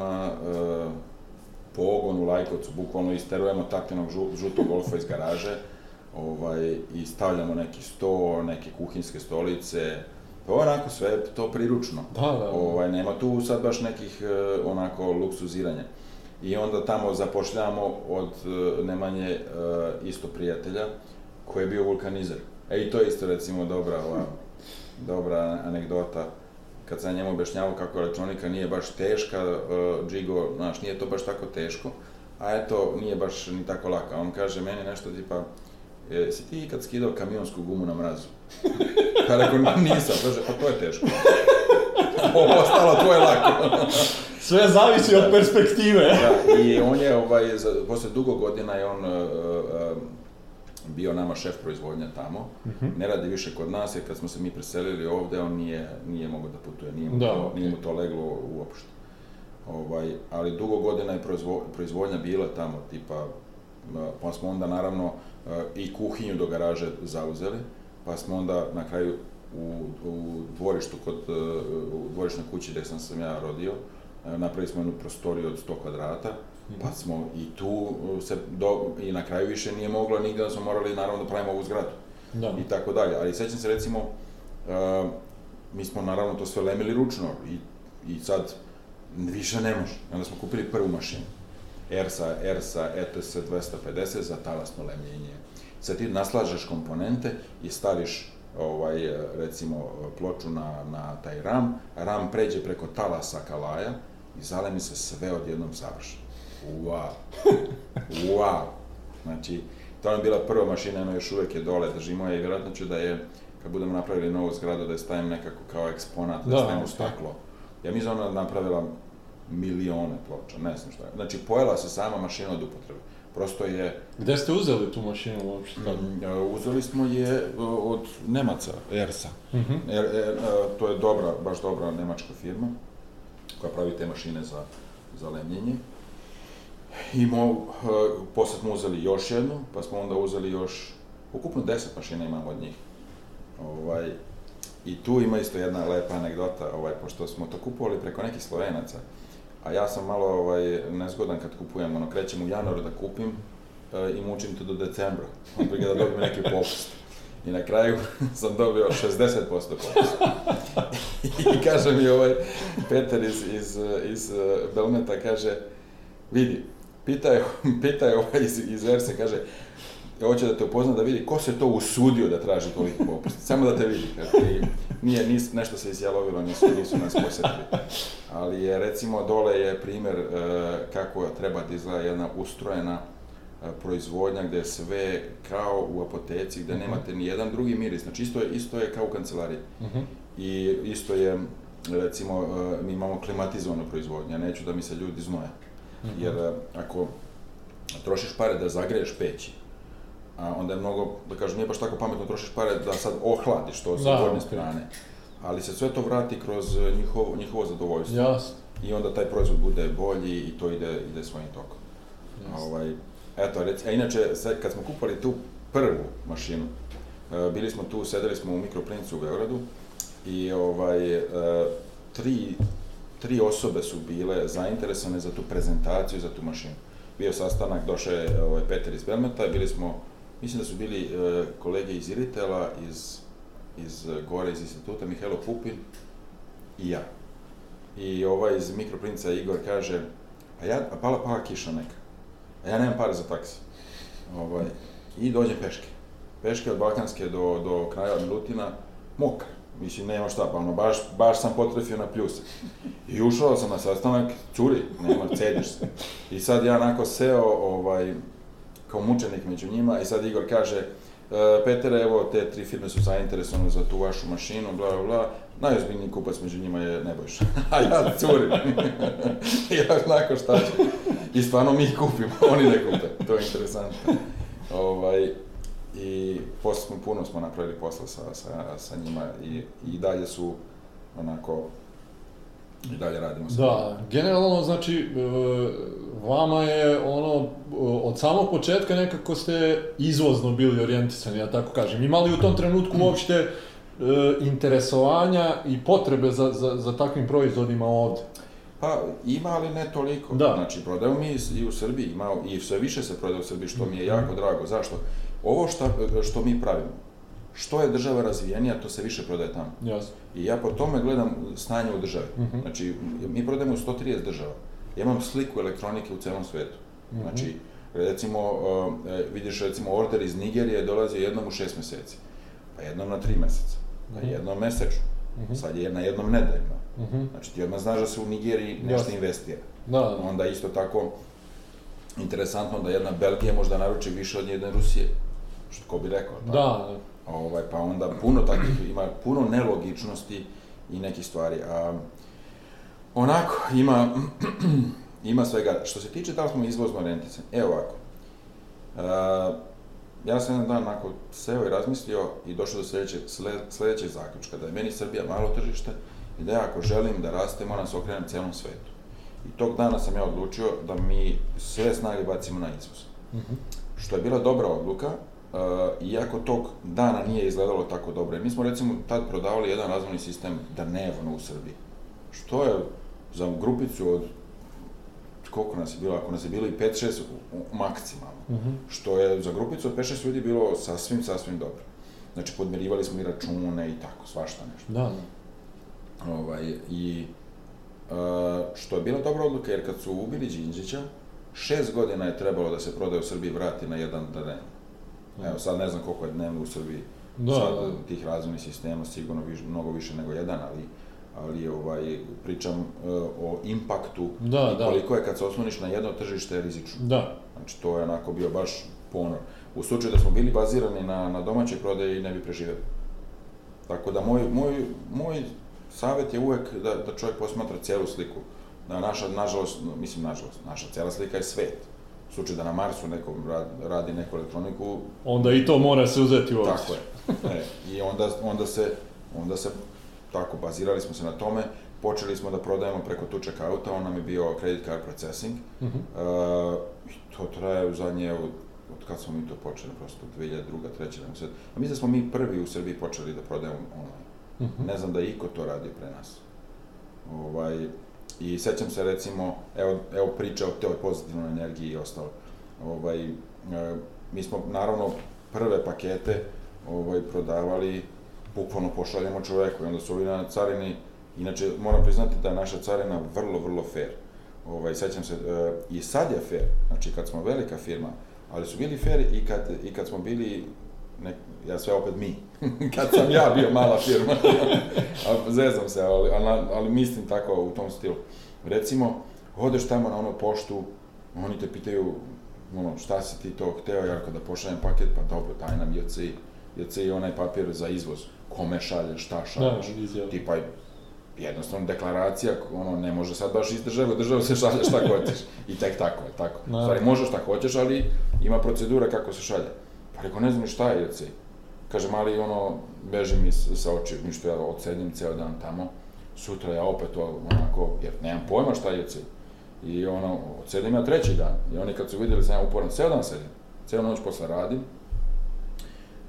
pogon u Lajkovcu, bukvalno isterujemo tatinog žutog golfa iz garaže ovaj, i stavljamo neki sto, neke kuhinske stolice, pa onako sve to priručno. Da, da. Ovaj, nema tu sad baš nekih onako luksuziranja. I onda tamo zapošljavamo od Nemanje isto prijatelja koji je bio vulkanizer. E i to je isto recimo dobra, ova, dobra anegdota kad sam njemu objašnjavao kako elektronika nije baš teška, uh, Džigo, znaš, nije to baš tako teško, a eto, nije baš ni tako laka. On kaže meni nešto tipa, e, si ti ikad skidao kamionsku gumu na mrazu? (laughs) Pa rekao, nisam, kaže, pa to je teško. (laughs) Ovo ostalo, to je lako. (laughs) Sve zavisi od perspektive. da, i on je, ovaj, za, posle dugo godina je on uh, uh, bio nama šef proizvodnja tamo, uh mhm. -huh. ne radi više kod nas, jer kad smo se mi preselili ovde, on nije, nije mogao da putuje, nije mu, da, to, okay. nije mu to leglo uopšte. Ovaj, ali dugo godina je proizvo, proizvodnja bila tamo, tipa, pa smo onda naravno i kuhinju do garaže zauzeli, pa smo onda na kraju u, u dvorištu kod, u dvorišnoj kući gde sam sam ja rodio, napravili smo jednu prostoriju od 100 kvadrata, Pa smo i tu uh, se do, i na kraju više nije moglo nigde da smo morali naravno da pravimo ovu zgradu. Da. I tako dalje. Ali sećam se recimo, uh, mi smo naravno to sve lemili ručno i, i sad više ne može. Onda smo kupili prvu mašinu. ERSA, ERSA ETS 250 za talasno lemljenje. Sad ti naslažeš komponente i staviš ovaj, recimo ploču na, na taj ram, ram pređe preko talasa kalaja i zalemi se sve odjednom savršeno wow, (laughs) wow. Znači, to je bila prva mašina, ono još uvek je dole, držimo je i vjerojatno ću da je, kad budemo napravili novu zgradu, da je stavim nekako kao eksponat, da, da stavim u staklo. Ja mi ona napravila milione ploča, ne znam šta je. Znači, pojela se sama mašina od upotrebe. Prosto je... Gde ste uzeli tu mašinu uopšte? Mm, uzeli smo je od Nemaca, Ersa. Mm -hmm. er, er, to je dobra, baš dobra nemačka firma koja pravi te mašine za, za lemljenje. I mo, uh, posle smo uzeli još jednu, pa smo onda uzeli još, ukupno 10 mašina imamo od njih. Ovaj, I tu ima isto jedna lepa anegdota, ovaj, pošto smo to kupovali preko nekih Slovenaca, a ja sam malo ovaj, nezgodan kad kupujem, ono, krećem u januaru da kupim uh, i mučim to do decembra, onda da dobijem neki popust. I na kraju (laughs) sam dobio 60% popust. (laughs) I kaže mi ovaj Peter iz, iz, iz Belmeta, kaže, vidi, Pita je, (laughs) pita je ovaj iz, iz Verse, kaže, hoće da te upozna da vidi ko se to usudio da traži toliko popust. Samo da te vidi. I nije, nis, nešto se izjalovilo, nisu, nisu nas posetili. Ali je, recimo, dole je primer e, kako treba da izgleda jedna ustrojena e, proizvodnja gde je sve kao u apoteci, gde uh mhm. -huh. nemate ni jedan drugi miris. Znači, isto je, isto je kao u kancelariji. Uh mhm. -huh. I isto je, recimo, e, mi imamo klimatizovanu proizvodnju, ja neću da mi se ljudi znoje. -hmm. Jer e, ako trošiš pare da zagreješ peći, a onda je mnogo, da kažem, nije baš tako pametno trošiš pare da sad ohladiš to sa da, gornje okay. strane. Ali se sve to vrati kroz njihovo, njihovo zadovoljstvo. Jasno. I onda taj proizvod bude bolji i to ide, ide svojim tokom. Jasno. Ovaj, eto, rec, a inače, sve, kad smo kupali tu prvu mašinu, e, bili smo tu, sedeli smo u Mikroplincu u Beogradu i ovaj, e, tri tri osobe su bile zainteresovane za tu prezentaciju, za tu mašinu. Bio sastanak, došao je ovaj, Peter iz Belmeta, bili smo, mislim da su bili e, kolege iz Iritela, iz, iz gore, iz instituta, Mihajlo Pupin i ja. I ovaj iz Mikroprinca Igor kaže, a ja, a pala, pala kiša neka, a ja nemam pare za taksi. Ovaj, I dođem peške. Peške od Balkanske do, do kraja Milutina, mokar. Mislim, nema šta, pa ono, baš, baš sam potrefio na pljusak. I ušao sam na sastanak, curi, nema, cediš se. I sad ja onako seo, ovaj, kao mučenik među njima, i sad Igor kaže, e, evo, te tri firme su zainteresovane za tu vašu mašinu, bla, bla, bla, najozbiljniji kupac među njima je Nebojša. (laughs) A ja curim. (laughs) Ja onako šta ću. I stvarno mi ih kupimo, (laughs) oni ne kupe. To je interesantno. Ovaj, i posle smo, puno smo napravili posla sa, sa, sa njima i, i dalje su onako i dalje radimo sa Da, generalno znači e, vama je ono od samog početka nekako ste izvozno bili orijentisani, ja tako kažem. Imali u tom trenutku uopšte interesovanja i potrebe za, za, za takvim proizvodima ovde? Pa ima, ali ne toliko. Da. Znači, prodaju mi i u Srbiji, ima, i sve više se prodaje u Srbiji, što mi je jako drago. Zašto? Ovo šta, što mi pravimo, što je država razvijenija, to se više prodaje tamo. Jasno. I ja po tome gledam stanje u državi. Mhm. Znači, mi prodajemo u 130 država. Ja imam sliku elektronike u celom svetu. Mhm. Znači, recimo, uh, vidiš recimo order iz Nigerije dolazi jednom u šest meseci, pa jednom na tri meseca, pa Mhm. jednom mesečno, Mhm. sad je na jednom nedeljno. Mhm. Znači, ti odmah znaš da se u Nigeriji nešto Jasno. investira. Da, da. Onda isto tako, interesantno da jedna Belgija možda naruči više od jedne Rusije. Što ko bi rekao, tako? Da, Ovaj, pa onda puno takvih, ima puno nelogičnosti i nekih stvari. A, onako, ima, (clears throat) ima svega. Što se tiče da li smo izvozno orijentisani, evo ovako. A, ja sam jedan dan onako seo i razmislio i došao do sledećeg, sle- sledećeg zaključka, da je meni Srbija malo tržište i da ja ako želim da raste, moram se okrenem celom svetu. I tog dana sam ja odlučio da mi sve snage bacimo na izvoz Mhm. što je bila dobra odluka, iako tog dana nije izgledalo tako dobro. Mi smo recimo tad prodavali jedan razvojni sistem dnevno u Srbiji, što je za grupicu od koliko nas je bilo, ako nas je bilo i 5-6 u- u- maksimalno, Mhm. što je za grupicu od 5-6 ljudi bilo sasvim, sasvim dobro. Znači, podmirivali smo i račune i tako, svašta nešto. Da, da. Ovaj, I uh, što je bila dobra odluka, jer kad su ubili Đinđića, šest godina je trebalo da se prodaje u Srbiji vrati na jedan dan. Evo, sad ne znam koliko je dnevno u Srbiji Da, sad da. tih razvojnih sistema, sigurno više, mnogo više nego jedan, ali ali ovaj, pričam uh, o impaktu Da, i da. koliko je kad se osloniš na jedno tržište rizično. Da, Znači, to je onako bio baš ponor. U slučaju da smo bili bazirani na, na domaćoj prodaji, ne bi preživeli. Tako da moj, moj, moj savjet je uvek da, da čovjek posmatra celu sliku. Da naša, nažalost, mislim nažalost, naša cela slika je svet. Slučaju da na Marsu neko radi, neku elektroniku, onda i to mora se uzeti u obzir. tako je. E, I onda, onda se, onda se, tako, bazirali smo se na tome, počeli smo da prodajemo preko tu checkouta, on nam je bio credit card processing, Mhm. Uh, i to traje u zadnje, od, od kad smo mi to počeli, prosto 2002. 3. ne sad. A mislim da smo mi prvi u Srbiji počeli da prodajemo online. Mhm. Ne znam da je iko to radio pre nas. Ovaj, I sećam se recimo, evo, evo priča o toj pozitivnoj energiji i ostalo. Ovaj, e, mi smo naravno prve pakete ovaj, prodavali, bukvalno pošaljemo čoveku i onda su ovi na carini, inače moram priznati da je naša carina vrlo, vrlo fair. Ovaj, sećam se, e, i sad je fair, znači kad smo velika firma, ali su bili fair i kad, i kad smo bili, nek, ja sve opet mi, (laughs) kad sam ja bio mala firma, (laughs) zezam se, ali, ali, ali mislim tako u tom stilu. Recimo, odeš tamo na ono poštu, oni te pitaju, ono, šta si ti to hteo, ja kada pošaljem paket, pa dobro, daj nam JCI, JCI onaj papir za izvoz, kome šalješ, šta Da, šalješ, izjava. tipa jednostavno deklaracija, ono, ne može sad baš iz države, u državu se šalje šta hoćeš. I tek tako, je tako. Naravno. stvari, možeš šta hoćeš, ali ima procedura kako se šalje. Rekao, ne znam šta je JC. Kaže, mali, ono, beže mi sa očiju, ništa, ja odsedim ceo dan tamo, sutra ja opet onako, jer nemam pojma šta je JC. I ono, odsedim ja treći dan. I oni kad su vidjeli da sam ja uporan, ceo dan sedim, ceo noć posle radim,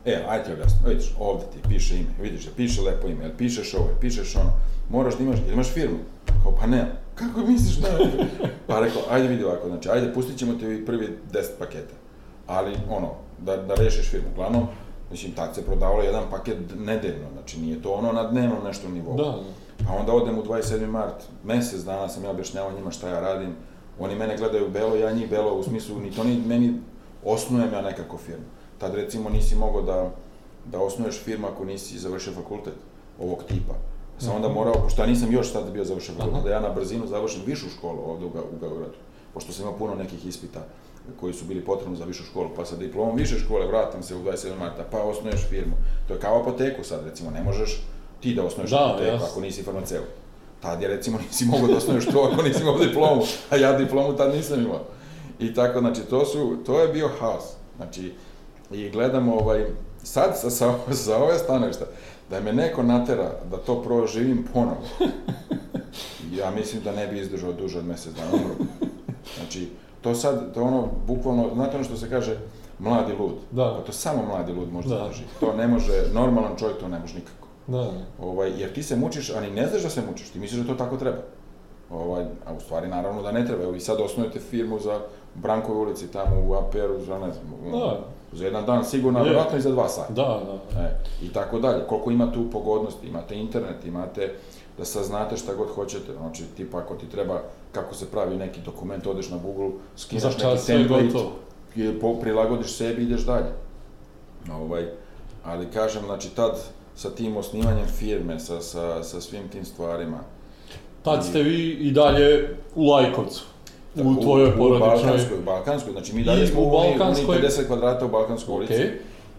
E, ajde ti objasnim, vidiš, ovde ti piše ime, vidiš da piše lepo ime, jel pišeš ovo, pišeš ono, moraš da imaš, imaš firmu? Kao, pa ne, kako misliš da? (laughs) pa rekao, ajde vidi ovako, znači, ajde, pustit ćemo ti prvi 10 paketa, ali, ono, da, da rešiš firmu. Uglavnom, mislim, tad se prodavalo jedan paket nedeljno, znači, nije to ono na dnevnom nešto nivou. Da, da. Pa onda odem u 27. mart, mesec dana sam ja objašnjavao njima šta ja radim, oni mene gledaju belo, ja njih belo, u smislu, ni to ni meni osnujem ja nekako firmu. Tad recimo nisi mogao da, da osnuješ firmu ako nisi završio fakultet ovog tipa. Sam onda morao, pošto ja nisam još tad bio fakultet, Aha. da ja na brzinu završim višu školu ovde u Beogradu, pošto sam imao puno nekih ispita koji su bili potrebni za višu školu, pa sa diplomom više škole vratim se u 27. marta, pa osnuješ firmu. To je kao apoteku sad, recimo, ne možeš ti da osnuješ Da, apoteku jasno. ako nisi farmaceut. Tad je recimo (laughs) nisi mogao da osnuješ to ako nisi imao diplomu, a ja diplomu tad nisam imao. I tako, znači, to su, to je bio haos. Znači, i gledamo ovaj, sad sa, sa, sa ove stanovišta, da me neko natera da to proživim ponovo, (laughs) ja mislim da ne bi izdržao duže od mesec dana. Znači, to sad, to ono, bukvalno, znate ono što se kaže, mladi lud. Da. Pa to samo mladi lud može Da. da drži. To ne može, normalan čovjek to ne može nikako. Da. Ovaj, jer ti se mučiš, a ni ne znaš da se mučiš, ti misliš da to tako treba. Ovaj, a u stvari naravno da ne treba. Evo vi sad osnujete firmu za Brankove ulici tamo u APR-u za ne znam, Da. za jedan dan sigurno, Je. vjerojatno i za dva sata. Da, da. E, I tako dalje. Koliko ima tu pogodnosti, imate internet, imate da saznate šta god hoćete. Znači, tipa ako ti treba kako se pravi neki dokument, odeš na Google, čas neki template, gotovo. i po- prilagodiš sebi i ideš dalje. Ovaj, ali kažem, znači tad sa tim osnivanjem firme, sa, sa, sa svim tim stvarima, Tad ste vi i dalje u Lajkovcu. U tvojoj u porodičnoj... Balkanskoj, Balkanskoj, znači mi dalje smo u u Balkanskoj... Balkanskoj- 50 kvadrata u Balkanskoj ulici.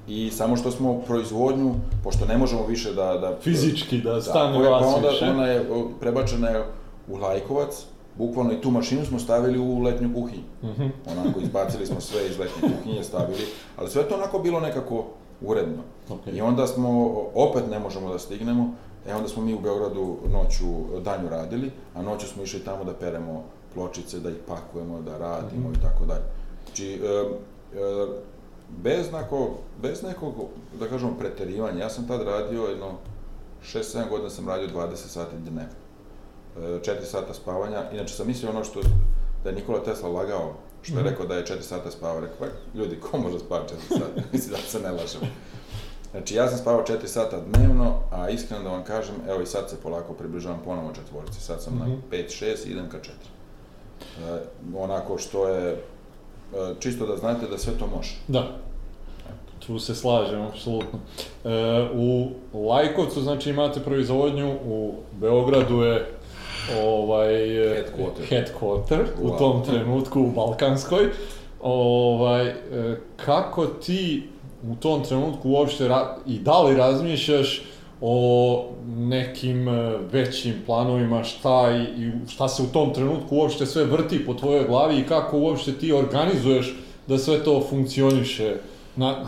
I samo što smo proizvodnju, pošto ne možemo više da... da Fizički da stane je, vas pa onda više. ona je prebačena je u Lajkovac, bukvalno i tu mašinu smo stavili u letnju kuhinju. Mhm. Onako, izbacili smo sve iz letnje kuhinje, stavili, ali sve to onako bilo nekako uredno. Okej. I onda smo, opet ne možemo da stignemo, e onda smo mi u Beogradu noću, danju radili, a noću smo išli tamo da peremo pločice, da ih pakujemo, da radimo i tako dalje. Znači, e, e, bez, nako, bez nekog, da kažemo, preterivanja, ja sam tad radio jedno 6-7 godina sam radio 20 sati dnevno. E, 4 sata spavanja, inače sam mislio ono što da je Nikola Tesla lagao, što je Mhm. rekao da je 4 sata spavao, rekao, pa ljudi, ko može spavati 4 sata? (laughs) Mislim da se ne lažemo. Znači, ja sam spavao 4 sata dnevno, a iskreno da vam kažem, evo i sad se polako približavam ponovo četvorci, sad sam Mhm. na 5-6 i idem ka 4. E, onako što je, e, čisto da znate da sve to može. Da. Tu se slažem, apsolutno. E, u Lajkovcu, znači, imate proizvodnju, u Beogradu je ovaj, e, Headquarter. headquarter, u Wow. tom trenutku u Balkanskoj. Ovaj, e, kako ti u tom trenutku uopšte i da li razmišljaš o nekim e, većim planovima, šta, i, i šta se u tom trenutku uopšte sve vrti po tvojoj glavi i kako uopšte ti organizuješ da sve to funkcioniše, na,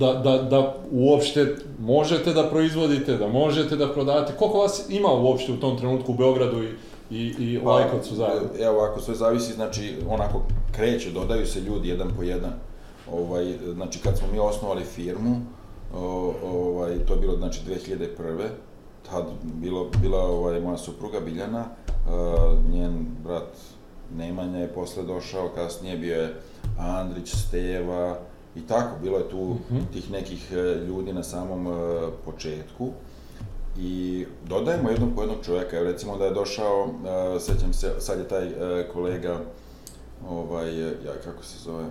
da, da, da uopšte možete da proizvodite, da možete da prodate. Koliko vas ima uopšte u tom trenutku u Beogradu i, i, i Lajkovcu zajedno? Pa, Evo, ako sve zavisi, znači, onako kreće, dodaju se ljudi jedan po jedan. Ovaj, znači, kad smo mi osnovali firmu, o, ovaj, to je bilo, znači, 2001. Tad bilo, bila ovaj, moja supruga Biljana, a, njen brat Nemanja je posle došao, kasnije bio je Andrić, Steva i tako, bilo je tu Mhm. tih nekih e, ljudi na samom e, početku. I dodajemo jednog po jednog čovjeka, evo recimo da je došao, e, sećam se, sad je taj e, kolega, ovaj, ja, kako se zove,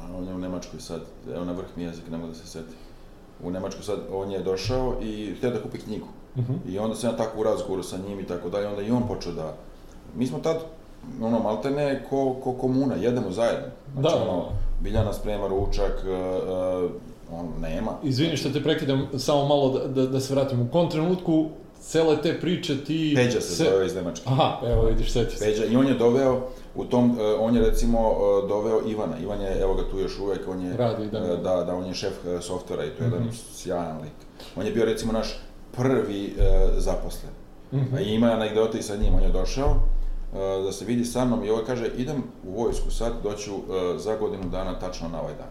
a on je u Nemačkoj sad, evo na vrh mi jezik, ne mogu da se seti. U Nemačku sad, on je došao i htio da kupi knjigu. Mhm. I onda sam ja tako u razgovoru sa njim i tako dalje, onda i on počeo da... Mi smo tad, ono, maltene ko, ko komuna, jedemo zajedno. Znači, Da, da, ono, da. Biljana sprema ručak, e, e, on nema. Izvini što te prekidam, samo malo da, da, da se vratim. U kom trenutku cele te priče ti... Peđa se zove iz Nemačke. Aha, evo vidiš, seti se. Peđa, i on je doveo, u tom, e, on je recimo e, doveo Ivana. Ivan je, evo ga tu još uvek, on je, Radi, da. e, da, da, on je šef softvera i to je jedan Mhm. sjajan lik. On je bio recimo naš prvi zaposlen. Mhm. A ima anegdota i sa njim, on je došao da se vidi sa mnom i ovaj kaže, idem u vojsku sad, doću za godinu dana tačno na ovaj dan.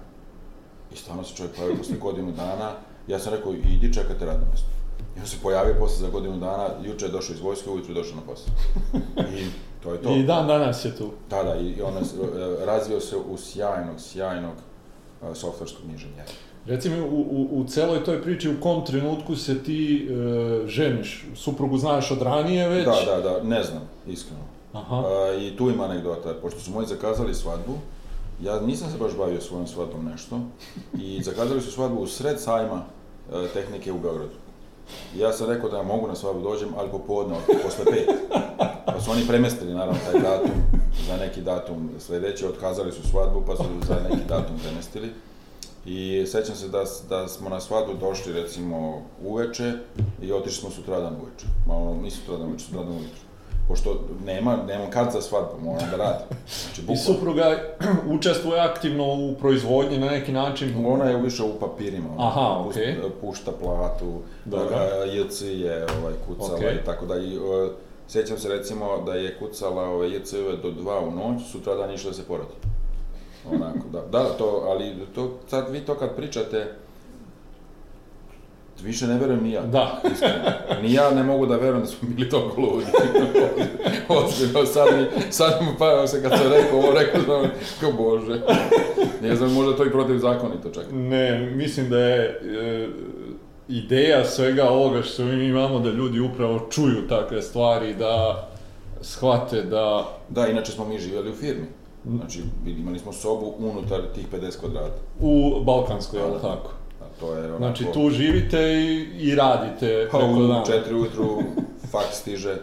I stvarno se čovjek pojavio posle godinu dana, ja sam rekao, idi čekate radno mjesto. I on se pojavio posle za godinu dana, juče je došao iz vojske, ujutro je došao na posao. (laughs) I to je to. I dan danas je tu. Da, da, i on e, razvio se u sjajnog, sjajnog e, softverskog inženjera. Reci mi, u, u, u celoj toj priči, u kom trenutku se ti e, ženiš? Suprugu znaš od ranije već? Da, da, da, ne znam, iskreno. Aha. A, I tu ima anegdota, pošto su moji zakazali svadbu, ja nisam se baš bavio svojom svadbom nešto, i zakazali su svadbu u sred sajma e, tehnike u Beogradu. Ja sam rekao da ja mogu na svadbu dođem, ali popodne, od- posle pet. Pa su oni premestili, naravno, taj datum za neki datum sledeći, otkazali su svadbu, pa su za neki datum premestili. I sećam se da, da smo na svadbu došli, recimo, uveče i otišli smo sutradan uveče. Ma ono, ni sutradan uveče, sutradan ujutru. Pošto nema, nemam kad za svadbu, moram da radim. Znači, I supruga učestvuje aktivno u proizvodnji na neki način? Ona je više u papirima. ona Aha, okej. Pušta platu, Dobro. a, JC je ovaj, kucala Okej. i tako da. I, o, sjećam se recimo da je kucala ove JC do dva u noć, sutra dan išla da se porodi. Onako, da, da, to, ali to, sad vi to kad pričate, više ne verujem ni ja. Da. Iskreno. Ni ja ne mogu da verujem da smo bili toliko ludi. (laughs) Ozbiljno, sad mi, sad mi pa se kad sam rekao ovo, rekao sam, kao bože. Ne znam, možda to i protivzakonito čak. Ne, mislim da je e, ideja svega ovoga što mi imamo da ljudi upravo čuju takve stvari, da shvate da... Da, inače smo mi živjeli u firmi. Znači, imali smo sobu unutar tih 50 kvadrata. U Balkanskoj, je li Da. tako? To je onako... Znači, tu živite i, i radite Pa preko u dana. četiri ujutru faks stiže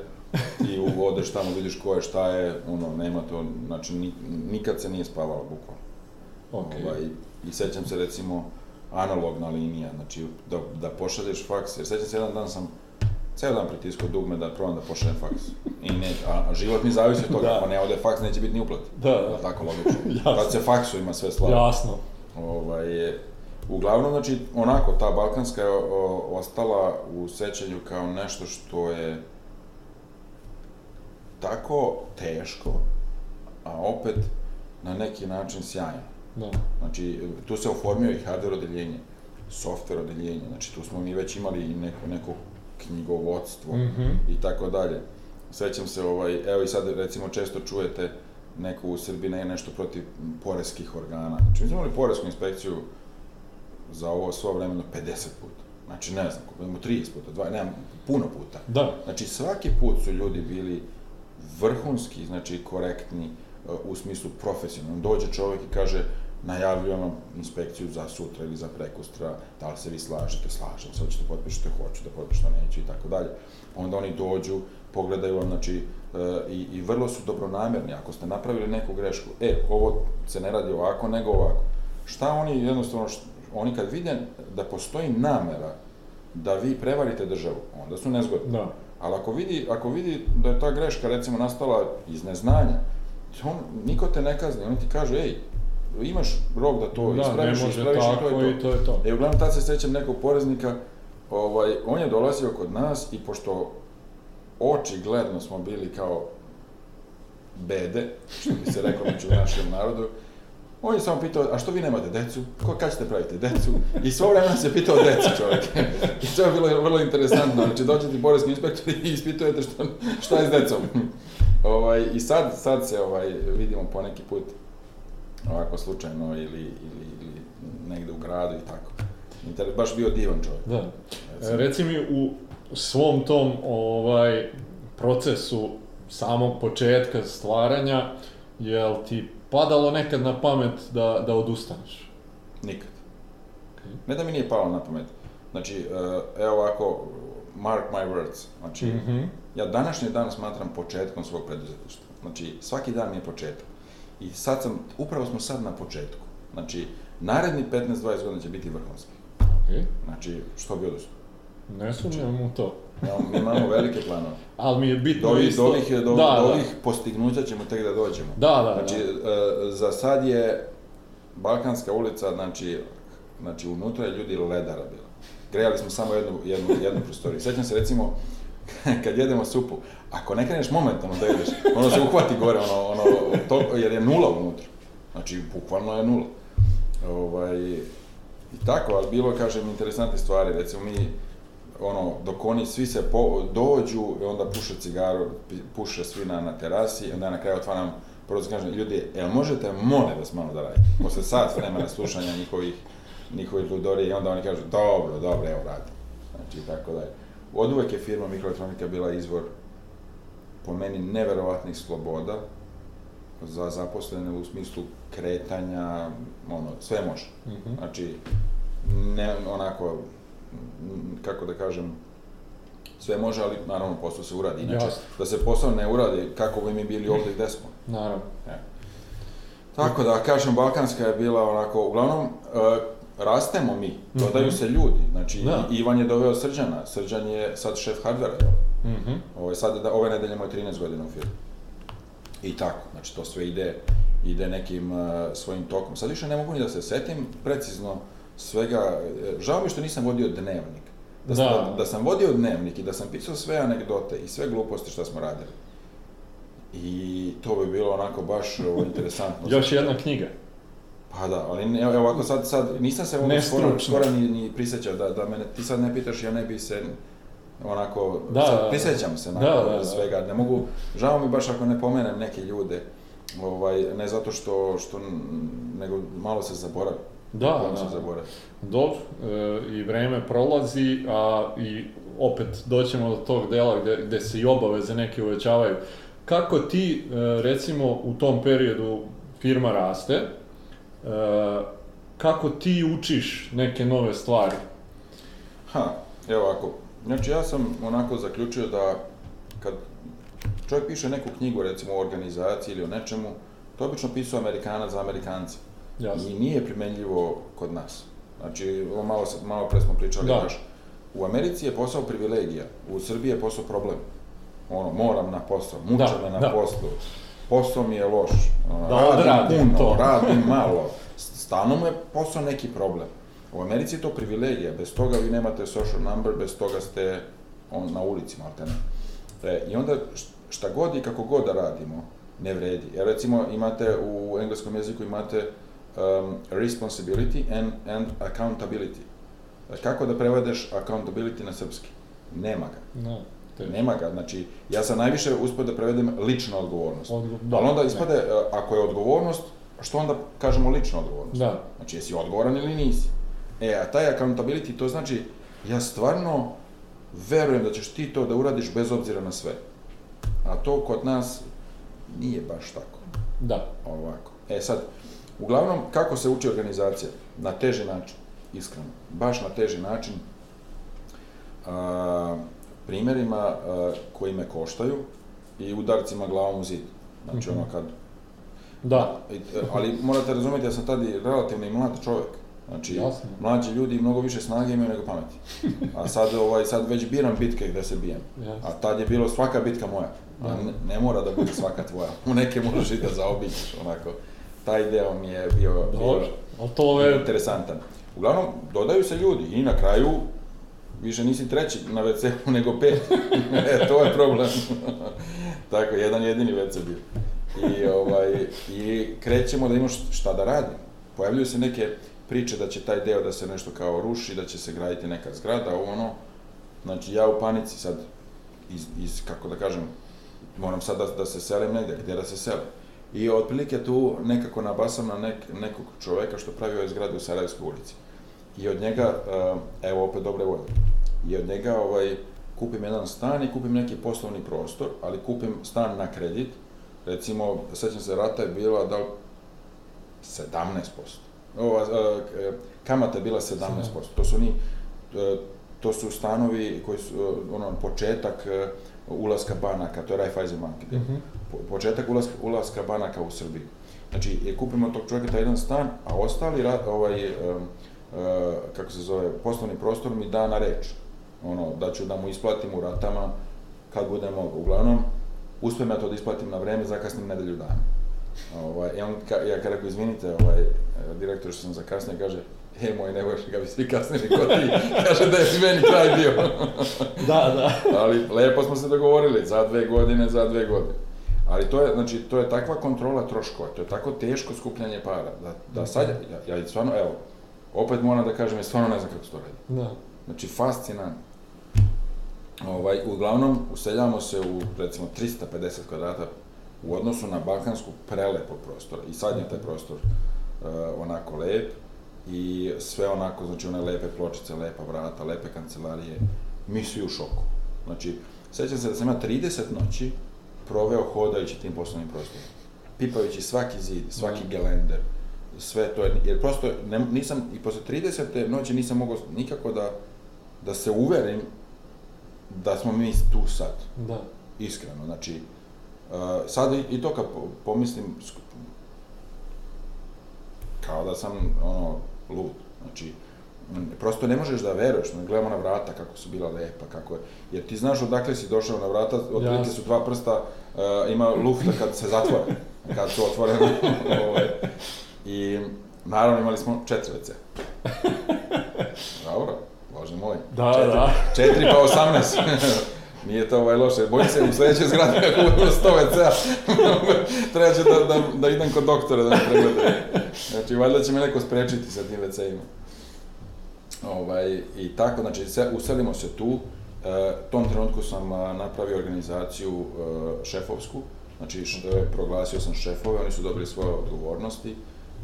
i odeš tamo, vidiš ko je, šta je, ono, nema to, znači ni, nikad se nije spavalo, bukvalno. Okej. Ovaj, I sećam se recimo analogna linija, znači da, da pošalješ faks, jer sećam se jedan dan sam ceo dan pritiskao dugme da probam da pošaljem faks. I ne, a, život mi zavisi od toga, Da. ako ne ode faks neće biti ni uplat. Da, da. Tako logično. (laughs) Jasno. Kad se faksu ima sve slabo. Jasno. Ovaj, je, uglavnom, znači, onako, ta balkanska je o, ostala u sećanju kao nešto što je tako teško, a opet na neki način sjajno. Da. Znači, tu se oformio i hardware odeljenje, software odeljenje, znači tu smo mi već imali i neko, neko knjigovodstvo Mhm. i tako dalje. Sećam se, ovaj, evo i sad recimo često čujete neko u Srbiji ne nešto protiv poreskih organa. Znači, mi smo imali poresku inspekciju za ovo svo vremeno 50 puta. Znači, ne znam, imamo 30 puta, dva, nemam, puno puta. Da. Znači, svaki put su ljudi bili vrhunski, znači, korektni, e, u smislu profesionalno. Dođe čovjek i kaže, najavljujem vam inspekciju za sutra ili za prekustra, da li se vi slažete, slažem se, hoćete potpišete, hoću da potpišete, neću i tako dalje. Onda oni dođu, pogledaju vam, znači, e, i, i vrlo su dobronamerni. Ako ste napravili neku grešku, e, ovo se ne radi ovako, nego ovako. Šta oni jednostavno, oni kad vide da postoji namera da vi prevarite državu, onda su nezgodni. Da. Ali ako vidi, ako vidi da je ta greška recimo nastala iz neznanja, on, niko te ne kazni, oni ti kažu, ej, imaš rok da to da, ispraviš, ispraviš tako i to je to. i to je to. E, uglavnom, tad se sećam nekog poreznika, ovaj, on je dolazio kod nas i pošto očigledno smo bili kao bede, što bi se rekao među našem narodu, on je samo pitao, a što vi nemate decu? Ko, kad ćete praviti decu? I svo vremena se pitao o deci čovjek. I to je bilo vrlo interesantno. Znači, dođe ti poreski inspektor i ispitujete što, šta je s decom. ovaj, I sad, sad se ovaj, vidimo poneki put ovako slučajno ili, ili, ili negde u gradu i tako. Inter, baš bio divan čovjek. Da. Recimo. Reci mi u svom tom ovaj procesu samog početka stvaranja, jel ti padalo nekad na pamet da, da odustaneš? Nikad. Okej. Ne da mi nije palo na pamet. Znači, eh, evo ovako, mark my words. Znači, Mhm. ja današnji dan smatram početkom svog preduzetništva. Znači, svaki dan mi je početak. I sad sam, upravo smo sad na početku. Znači, naredni 15-20 godina će biti vrhunski. Okej. Znači, što bi odustao? Ne sumnjam u to. Imamo, mi imamo velike planove. Ali mi je Do bitno ovih, isto... do ovih, do, da, do da. ovih postignuća ćemo tek da dođemo. Da, da, Znači, da. e, za sad je Balkanska ulica, znači, znači unutra je ljudi ledara bila. Grejali smo samo jednu, jednu, jednu prostoriju. Sećam se recimo, (laughs) kad jedemo supu, ako ne kreneš momentalno da jedeš, ono se uhvati gore, ono, ono, to, jer je nula unutra. Znači, bukvalno je nula. Ovaj, I tako, ali bilo, kažem, interesantne stvari. Recimo, mi, ono, dok oni svi se po, dođu i onda puše cigaru, puše svi na, na terasi, i onda na kraju otvaram prozor kažem, ljudi, jel možete, molim vas malo da radite? Posle sat vremena slušanja njihovih, njihovih ludorija i onda oni kažu, dobro, dobro, evo radim. Znači, tako dalje. Od uvek je firma Mikroelektronika bila izvor, po meni, neverovatnih sloboda za zaposlene u smislu kretanja, ono, sve može. Mhm. Znači, ne, onako, kako da kažem, sve može, ali naravno posao se uradi. Inače, Jasno. da se posao ne uradi, kako bi mi bili ovdje gde smo. Naravno. Tako da, kažem, Balkanska je bila onako, uglavnom, e, rastemo mi, dodaju Mhm. se ljudi. Znači, Da. Ivan je doveo Srđana, Srđan je sad šef hardvera, jel? Mhm. Ovo sad, ove nedelje je 13 godina u firmi. I tako, znači to sve ide, ide nekim uh, svojim tokom. Sad više ne mogu ni da se setim precizno svega, e, žao mi što nisam vodio dnevnik. Da, sam, Da. da, da sam vodio dnevnik i da sam pisao sve anegdote i sve gluposti što smo radili. I to bi bilo onako baš ovo, interesantno. Još jedna knjiga. Pa da, ali ne, ovako sad, sad nisam se ovog skoro, skoro ni, ni prisjećao da, da mene ti sad ne pitaš, ja ne bi se onako, Da, sad da, da. prisjećam se Da, nakon da, da. svega, ne mogu, žao mi baš ako ne pomenem neke ljude, ovaj, ne zato što, što, nego malo se zaboravi. Da, da. se zaboravi. Dobro, e, i vreme prolazi, a i opet doćemo do tog dela gde, gde se i obaveze neke uvećavaju. Kako ti, e, recimo, u tom periodu firma raste, e, kako ti učiš neke nove stvari? Ha, evo ovako, znači ja sam onako zaključio da kad čovjek piše neku knjigu, recimo o organizaciji ili o nečemu, to obično pisao Amerikanac za Amerikanci. Jasno. I nije primenljivo kod nas. Znači, malo, malo pre smo pričali, Da. znaš, u Americi je posao privilegija, u Srbiji je posao problem. Ono, moram na posao, muče Da, me na da. poslu, posao mi je loš, ono, Da radim odradim puno, to. radim (laughs) malo, stalno mu je posao neki problem. U Americi je to privilegija, bez toga vi nemate social number, bez toga ste on, na ulici, maltene. E, I onda šta god i kako god da radimo, ne vredi. Jer recimo imate u engleskom jeziku imate um, responsibility and, and accountability. E, Kako da prevedeš accountability na srpski? Nema ga. Da, te, Nema ga. Znači, ja sam najviše uspio da prevedem lična odgovornost. Odgo- da, Ali onda ne. ispade, e, ako je odgovornost, što onda kažemo lična odgovornost? Da, Znači, jesi odgovoran ili nisi? E, a taj accountability, to znači, ja stvarno verujem da ćeš ti to da uradiš bez obzira na sve. A to kod nas nije baš tako. da, Ovako. E sad, uglavnom, kako se uči organizacija? Na teži način, iskreno. Baš na teži način. A, primjerima a, koji me koštaju i udarcima glavom u zid. Znači, ono kad da, e, ali morate razumjeti, ja sam tad i relativno i mlad čovjek. Znači, Jasno. mlađi ljudi mnogo više snage imaju nego pameti. A sad, ovaj, sad već biram bitke gde se bijem. Jasno. A tad je bilo svaka bitka moja. A Da. ne, ne mora da bude svaka tvoja. U neke možeš i da zaobiđeš, onako. Taj deo mi je bio, dobro, bio to je, interesantan. Uglavnom, dodaju se ljudi i na kraju više nisi treći na WC-u (laughs) nego pet. e, to je problem. (laughs) Tako, jedan jedini WC bio. I, ovaj, I krećemo da imaš šta da radim. Pojavljuju se neke priče da će taj deo da se nešto kao ruši, da će se graditi neka zgrada, ovo ono. Znači, ja u panici sad, iz, iz kako da kažem, moram sad da, da se selim negde, gdje da se selim. I otprilike tu nekako nabasam na nek, nekog čoveka što pravi ove zgrade u Sarajevskoj ulici. I od njega, eh, evo opet dobre volje, i od njega ovaj, kupim jedan stan i kupim neki poslovni prostor, ali kupim stan na kredit. Recimo, sećam se, rata je bila da li 17%. Ova, eh, kamata je bila 17%. To su eh, to su stanovi koji su, eh, ono, početak eh, ulaska banaka, to je Raiffeisen bank. Mhm. Po- početak ulaska, ulaska banaka u Srbiji. Znači, je kupimo tog čovjeka taj jedan stan, a ostali, ovaj, em, e, kako se zove, poslovni prostor mi da na reč. Ono, da ću da mu isplatim u ratama kad budemo, uglavnom, uspijem ja to da isplatim na vreme, zakasnim nedelju dana. Ovaj, I on, ka, ja kad rekao, izvinite, ovaj, e, direktor što sam zakasnio, kaže, he, moj, ne možeš ga bi svi kasnili kod ti. (laughs) kaže da je meni kraj bio. da, da, (laughs) Ali lepo smo se dogovorili, za dve godine, za dve godine. Ali to je, znači, to je takva kontrola troškova, to je tako teško skupljanje para, da, da sad, ja, ja stvarno, evo, opet moram da kažem, ja stvarno ne znam kako se to radi. da, Znači, fascinantno. Ovaj, uglavnom, useljavamo se u, recimo, 350 kvadrata u odnosu na balkansku prelepog prostora. I sad je taj prostor uh, onako lep i sve onako, znači one lepe pločice, lepa vrata, lepe kancelarije. Mi svi u šoku. Znači, sećam se da sam ja 30 noći proveo hodajući tim poslovnim prostorom. Pipajući svaki zid, svaki Da. gelender, sve to je, jer prosto ne, nisam, i posle 30. noći nisam mogao nikako da, da se uverim da smo mi tu sad, da, iskreno, znači, uh, sad i, i to kad po- pomislim, kao da sam, ono, lud, znači, prosto ne možeš da veruješ, ne gledamo na vrata kako su bila lepa, kako je, jer ti znaš odakle si došao na vrata, otprilike su dva prsta, uh, ima lufta kad se zatvore, (laughs) kad su otvorene, ovaj, i naravno imali smo četiri WC. Dobro, bože moj. Da, četiri, da. Četiri pa osamnaest. (laughs) Nije to ovaj loše, bojim se u sljedećoj zgradi ako budemo 100 WC-a, treba će da, da, da idem kod doktora da me pregleda. Znači, valjda će me neko sprečiti sa tim WC-ima. Ovaj, I tako, znači, se, uselimo se tu, e, tom trenutku sam a, napravio organizaciju e, šefovsku, znači što je, proglasio sam šefove, oni su dobili svoje odgovornosti,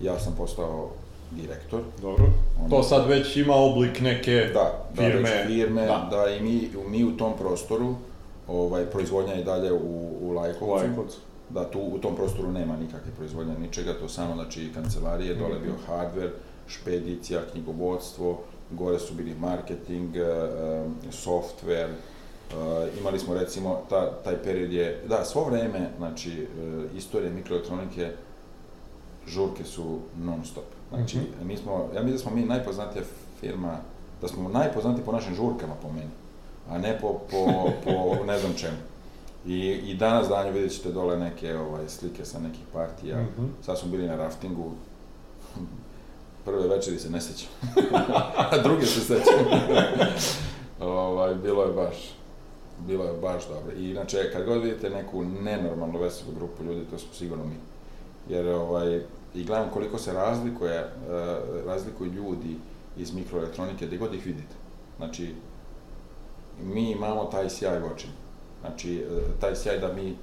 ja sam postao direktor. Dobro. Onda- To sad već ima oblik neke Da, da, firme. već firme, da. Da. i mi, mi u tom prostoru, ovaj, proizvodnja je i dalje u, u Lajkovcu. Lajkovcu. Da, tu u tom prostoru nema nikakve proizvodnje ničega, to samo znači kancelarije, dole bio Mhm. hardware, špedicija, knjigovodstvo, gore su bili marketing, e, e, software, e, imali smo recimo, ta, taj period je, da, svo vreme, znači, istorije mikroelektronike, žurke su non stop. Znači, Mhm. mi smo, ja mislim da smo mi najpoznatija firma, da smo najpoznatiji po našim žurkama po meni, a ne po, po, po (laughs) ne znam čemu. I, I danas danju vidjet ćete dole neke ovaj, slike sa nekih partija. Mhm. Sad smo bili na raftingu, prve večeri se ne sjećam, (laughs) a druge se sjećam. (laughs) ovaj, bilo je baš, bilo je baš dobro. I inače, kad god vidite neku nenormalno veselu grupu ljudi, to smo sigurno mi. Jer ovaj, i gledam koliko se razlikuje, eh, razlikuju ljudi iz mikroelektronike, gdje god ih vidite. Znači, mi imamo taj sjaj u očima. Znači, eh, taj sjaj da mi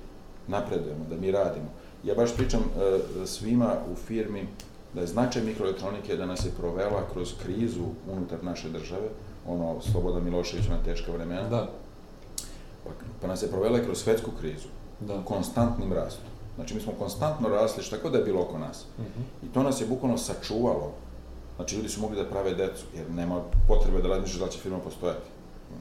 napredujemo, da mi radimo. Ja baš pričam eh, svima u firmi da je značaj mikroelektronike da nas je provela kroz krizu unutar naše države, ono, Slobodan Milošević na teška vremena, Da, pa, pa nas je provela kroz svetsku krizu, da. konstantnim rastom. Znači, mi smo konstantno rasli šta god da je bilo oko nas. Mhm. I to nas je bukvalno sačuvalo. Znači, ljudi su mogli da prave decu, jer nema potrebe da razmišljaš da će firma postojati.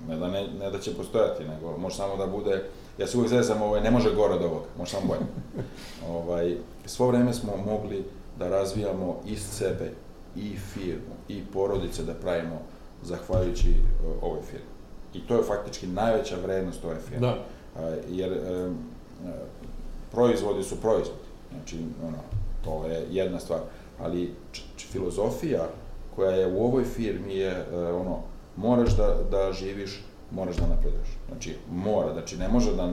Ne da, ne, ne da će postojati, nego može samo da bude, ja se uvijek zezam, ovaj, ne može gore od ovoga, može samo bolje. (laughs) ovaj, svo vreme smo mogli da razvijamo iz sebe i firmu i porodice da pravimo zahvaljujući uh, ovoj firmi. I to je faktički najveća vrednost ove firme. Da. A, jer e, proizvodi su proizvodi. Znači, ono, to je jedna stvar. Ali č, č- filozofija koja je u ovoj firmi je, e, ono, moraš da, da živiš, moraš da napreduješ. Znači, mora, znači ne može da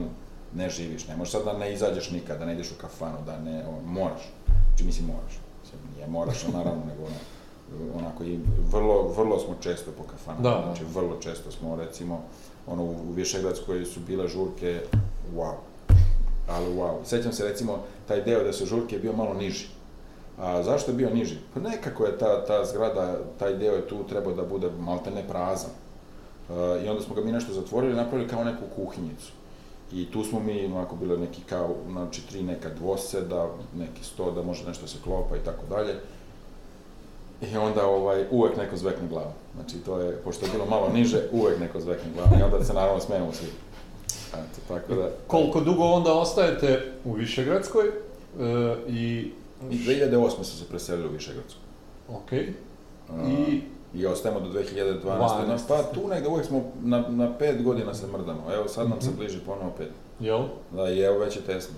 ne živiš, ne možeš sad da ne izađeš nikad, da ne ideš u kafanu, da ne, ono, moraš. Znači, mislim, moraš. Mislim, nije moraš, naravno, nego ono, onako i vrlo, vrlo smo često po kafanama. Da. Znači, vrlo često smo, recimo, ono, u Višegradskoj su bile žurke, wow. Ali wow. Sećam se, recimo, taj deo da su žurke bio malo niži. A zašto je bio niži? Pa nekako je ta, ta zgrada, taj deo je tu trebao da bude malte ne prazan. E, I onda smo ga mi nešto zatvorili i napravili kao neku kuhinjicu. I tu smo mi, onako, bile neki kao, znači, tri neka dvoseda, neki sto, da može nešto se klopa i tako dalje. I onda ovaj, uvek neko zvekne glavu. Znači, to je, pošto je bilo malo niže, uvek neko zvekne glavu. I onda se naravno smejemo svi. Eto, tako da... Koliko dugo onda ostajete u Višegradskoj e, i... I 2008. su se preselili u Višegradsku. Ok. I, I I ostajemo do 2012. 12. Na, pa tu negde uvek smo na, na pet godina se mrdamo. Evo sad nam se Mhm. bliži ponovo pet. jel? Da, i evo već je tesno.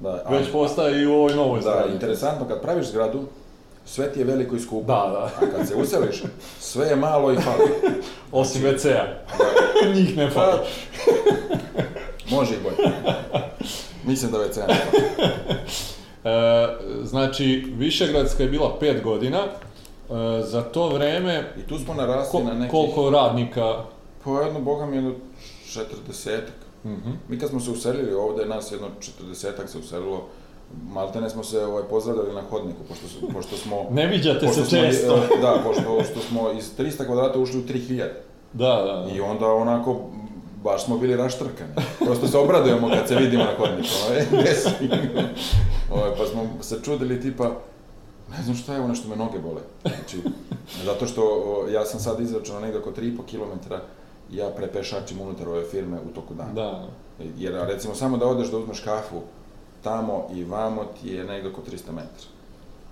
Da, a- Već postaje i u ovoj novoj Da, zgradi. interesantno, kad praviš zgradu, sve ti je veliko i skupo. Da, da. A kad se useliš, sve je malo i fali. (laughs) Osim WC-a. (laughs) Njih ne Pa, fali. može i bolje. Mislim da već cena. (laughs) E, znači, Višegradska je bila pet godina. E, za to vreme, I tu smo narasli ko- na nekih... koliko radnika... Po jedno, boga mi, jedno 40 Mhm. Mi kad smo se uselili ovde, nas jedno 40 se uselilo, maltene smo se ovaj, pozdravljali na hodniku, pošto, su, pošto smo... (laughs) Ne viđate pošto se smo, često. e, Da, pošto, pošto smo iz 300 kvadrata ušli u 3000. Da, da, I da. onda onako, baš smo bili raštrkani. Prosto se obradujemo kad se vidimo na hodniku, ovaj? (laughs) Ovaj, pa smo se čudili tipa, ne znam šta je ovo, nešto me noge bole. Znači, (laughs) zato što o, ja sam sad izračunao negde oko 3,5 km ja prepešačim unutar ove firme u toku dana. Da, Jer recimo samo da odeš da uzmeš kafu tamo i vamo ti je negde oko 300 metara.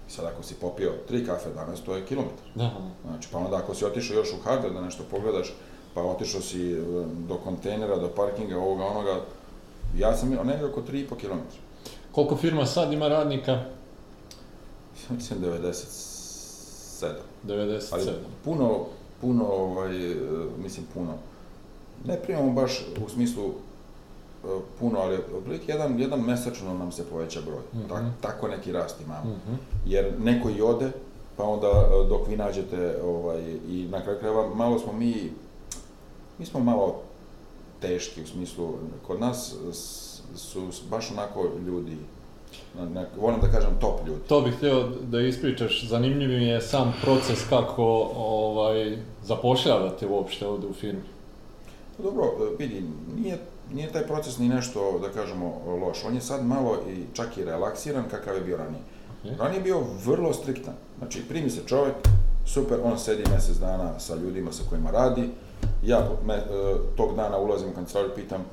Sad ako si popio tri kafe danas, to je kilometar. da. Znači, pa onda ako si otišao još u hardware da nešto pogledaš, pa otišao si e, do kontejnera, do parkinga, ovoga, onoga, ja sam negde oko 3,5 km. Koliko firma sad ima radnika? Mislim 97. 97. Ali puno, puno, ovaj, mislim puno, ne primamo baš u smislu e, puno, ali otprilike jedan, jedan mesečno nam se poveća broj. Mhm. Tak, tako neki rast imamo. Mhm. Jer neko i ode, pa onda e, dok vi nađete, ovaj, i na kraju krajeva, malo smo mi, mi smo malo teški u smislu, kod nas su baš onako ljudi, na- na- volim da kažem top ljudi. To bih htio da ispričaš, zanimljiv mi je sam proces kako ovaj, zapošljavate uopšte ovdje u firmi. Dobro, e, vidi, nije, nije taj proces ni nešto, da kažemo, loš. On je sad malo i čak i relaksiran kakav je bio ranije. Ok. Ranije je bio vrlo striktan. Znači, primi se čovjek, super, on sedi mjesec dana sa ljudima sa kojima radi. Ja me, e, tog dana ulazim u kancelariju, pitam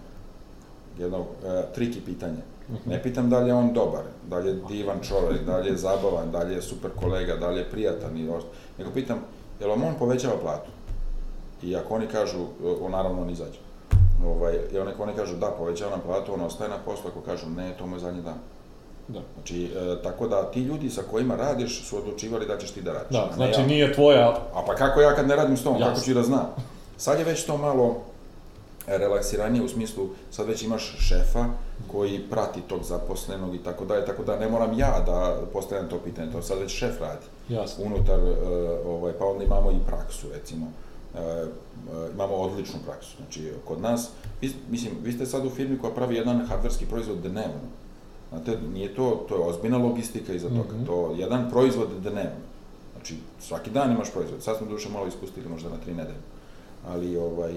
jedno e, triki pitanje. Ne pitam da li je on dobar, da li je divan čovjek, da li je zabavan, da li je super kolega, da li je prijatan, i ost- nego pitam, jel vam on povećava platu? I ako oni kažu, e, on naravno on izađe. Ovaj, I ako oni kažu da, povećava nam platu, on ostaje na poslu, ako kažu ne, to mu je zadnji dan. Da. Znači, e, tako da ti ljudi sa kojima radiš su odlučivali da ćeš ti da radiš. Da, znači ja. nije tvoja... A pa kako ja kad ne radim s tom, kako Jasno. ću da znam? Sad je već to malo relaksiranije u smislu, sad već imaš šefa koji prati tog zaposlenog i tako dalje, tako da ne moram ja da postavljam to pitanje, to sad već šef radi Jasno. unutar, e, ovaj, pa onda imamo i praksu, recimo, E, e, imamo odličnu praksu, znači kod nas, vi, mislim, vi ste sad u firmi koja pravi jedan hardverski proizvod dnevno, znate, nije to, to je ozbiljna logistika iza toga, Mhm. to je jedan proizvod dnevno, znači svaki dan imaš proizvod, sad smo duše malo ispustili možda na tri nedelje, ali ovaj,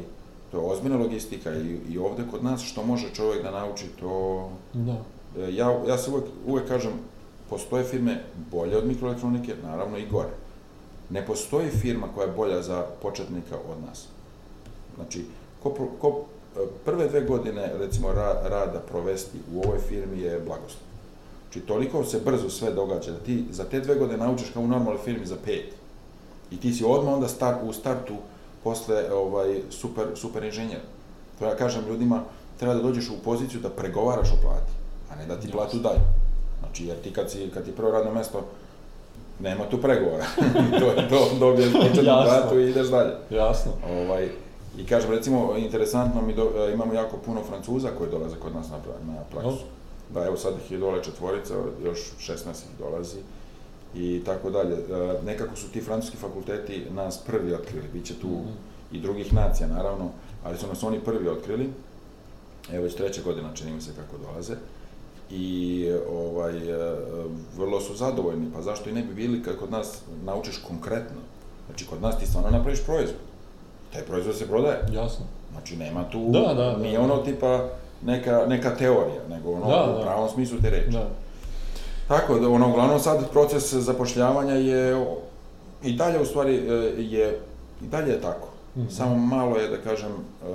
to je ozbiljna logistika i, i ovde kod nas što može čovjek da nauči, to Da. E, Ja, ja se uvek, uvek kažem, postoje firme bolje od mikroelektronike, naravno i gore. Ne postoji firma koja je bolja za početnika od nas. Znači, ko, ko e, prve dve godine, recimo, ra, rada provesti u ovoj firmi je blagoslov. Znači, toliko se brzo sve događa da ti za te dve godine naučiš kao u normalnoj firmi za pet. I ti si odmah onda star, u startu posle ovaj, super, super inženjer. To ja kažem ljudima, treba da dođeš u poziciju da pregovaraš o plati, a ne da ti platu daju. Znači, jer ti kad, si, kad ti prvo radno mesto, nema tu pregovora. (laughs) to je to, dobiješ početnu platu i ideš dalje. Jasno. Ovaj, I kažem, recimo, interesantno, mi do, e, imamo jako puno Francuza koji dolaze kod nas na, na praksu. Dobro. Da, evo sad ih je dole četvorica, još 16 ih dolazi i tako dalje. E, Nekako su ti francuski fakulteti nas prvi otkrili, bit će tu Mhm. i drugih nacija, naravno, ali su nas oni prvi otkrili. Evo već treća godina čini mi se kako dolaze. I ovaj, e, vrlo su zadovoljni, pa zašto i ne bi bili kad kod nas naučiš konkretno. Znači, kod nas ti stvarno napraviš proizvod. Taj proizvod se prodaje. Jasno. Znači, nema tu, Da, da, da. nije ono tipa neka, neka teorija, nego ono Da, u da. pravom smislu te reči. Da. Tako da, ono, uglavnom sad proces zapošljavanja je i dalje u stvari e, je, i dalje je tako. Mhm. Samo malo je, da kažem, e,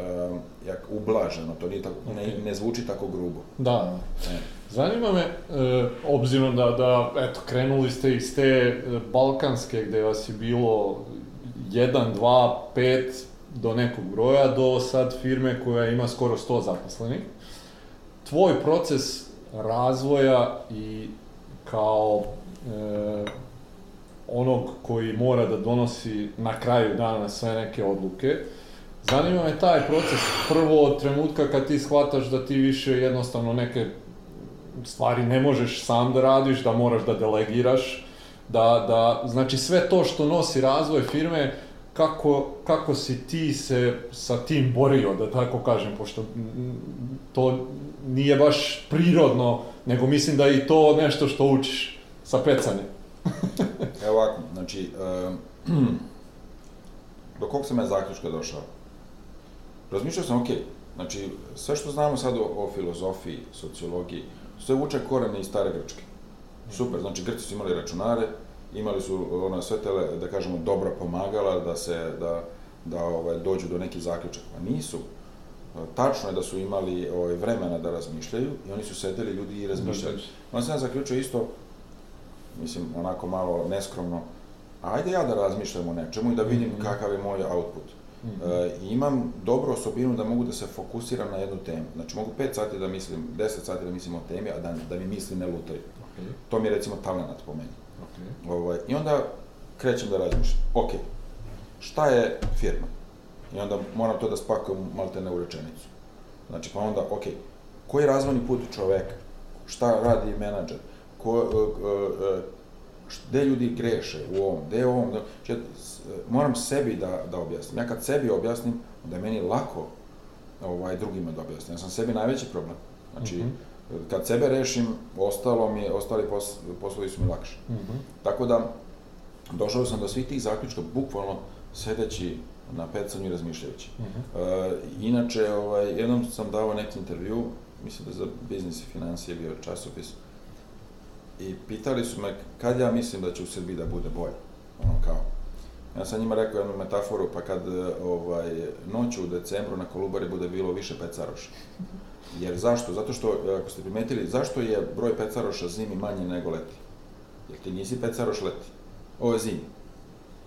e, jak ublaženo, to nije tako, ne, Ok. ne zvuči tako grubo. Da. E. Zanima me, e, obzirom da, da, eto, krenuli ste iz te balkanske gdje vas je bilo 1, 2, 5 do nekog broja, do sad firme koja ima skoro 100 zaposlenih. Tvoj proces razvoja i kao e, onog koji mora da donosi na kraju dana sve neke odluke, zanima me taj proces prvo od trenutka kad ti shvataš da ti više jednostavno neke stvari ne možeš sam da radiš, da moraš da delegiraš, da, da, znači sve to što nosi razvoj firme, kako, kako si ti se sa tim borio, da tako kažem, pošto to nije baš prirodno, nego mislim da je i to nešto što učiš sa pecanjem. (laughs) Evo ovako, znači, e, do kog sam ja zaključka došao? Razmišljao sam, ok, znači, sve što znamo sad o, o filozofiji, sociologiji, sve vuče korene iz stare Grčke. Super, znači Grci su imali računare, imali su ona sve tele, da kažemo, dobra pomagala da se, da, da ovaj, dođu do nekih zaključaka. Pa nisu. Tačno je da su imali ovaj, vremena da razmišljaju i oni su sedeli ljudi i razmišljali. Onda sam ja zaključio isto, mislim, onako malo neskromno, ajde ja da razmišljam o nečemu i da vidim Mhm. kakav je moj output. Mhm. E, i imam dobru osobinu da mogu da se fokusiram na jednu temu. Znači, mogu 5 sati da mislim, 10 sati da mislim o temi, a da, da mi misli ne lutaju. Ok, To mi je recimo talenat po meni. Ok. Ovaj, I onda krećem da razmišljam. Ok, šta je firma? I onda moram to da spakujem malte ne u rečenicu. Znači, pa onda, ok, koji je razvojni put čoveka? Šta radi menadžer? Ko, uh, uh, gde ljudi greše u ovom, gde je ovom, da, znači, moram sebi da, da objasnim. Ja kad sebi objasnim, onda je meni lako ovaj, drugima da objasnim. Ja sam sebi najveći problem. Znači, mm -hmm. Kad sebe rešim, ostalo mi, ostali pos, poslovi su mi lakši. Mm -hmm. Tako da, došao sam do svih tih zaključka, bukvalno sedeći na pecanju i razmišljajući. Mm -hmm. uh, inače, ovaj, jednom sam dao neki intervju, mislim da za biznis i financije bio časopis, i pitali su me kad ja mislim da će u Srbiji da bude bolje. Ono kao, ja sam njima rekao jednu metaforu, pa kad ovaj, noću u decembru na Kolubari bude bilo više pecaroša. (laughs) Jer zašto? Zato što, ako ste primetili, zašto je broj pecaroša zimi manji nego leti? Jer ti nisi pecaroš leti. Ovo je zimi.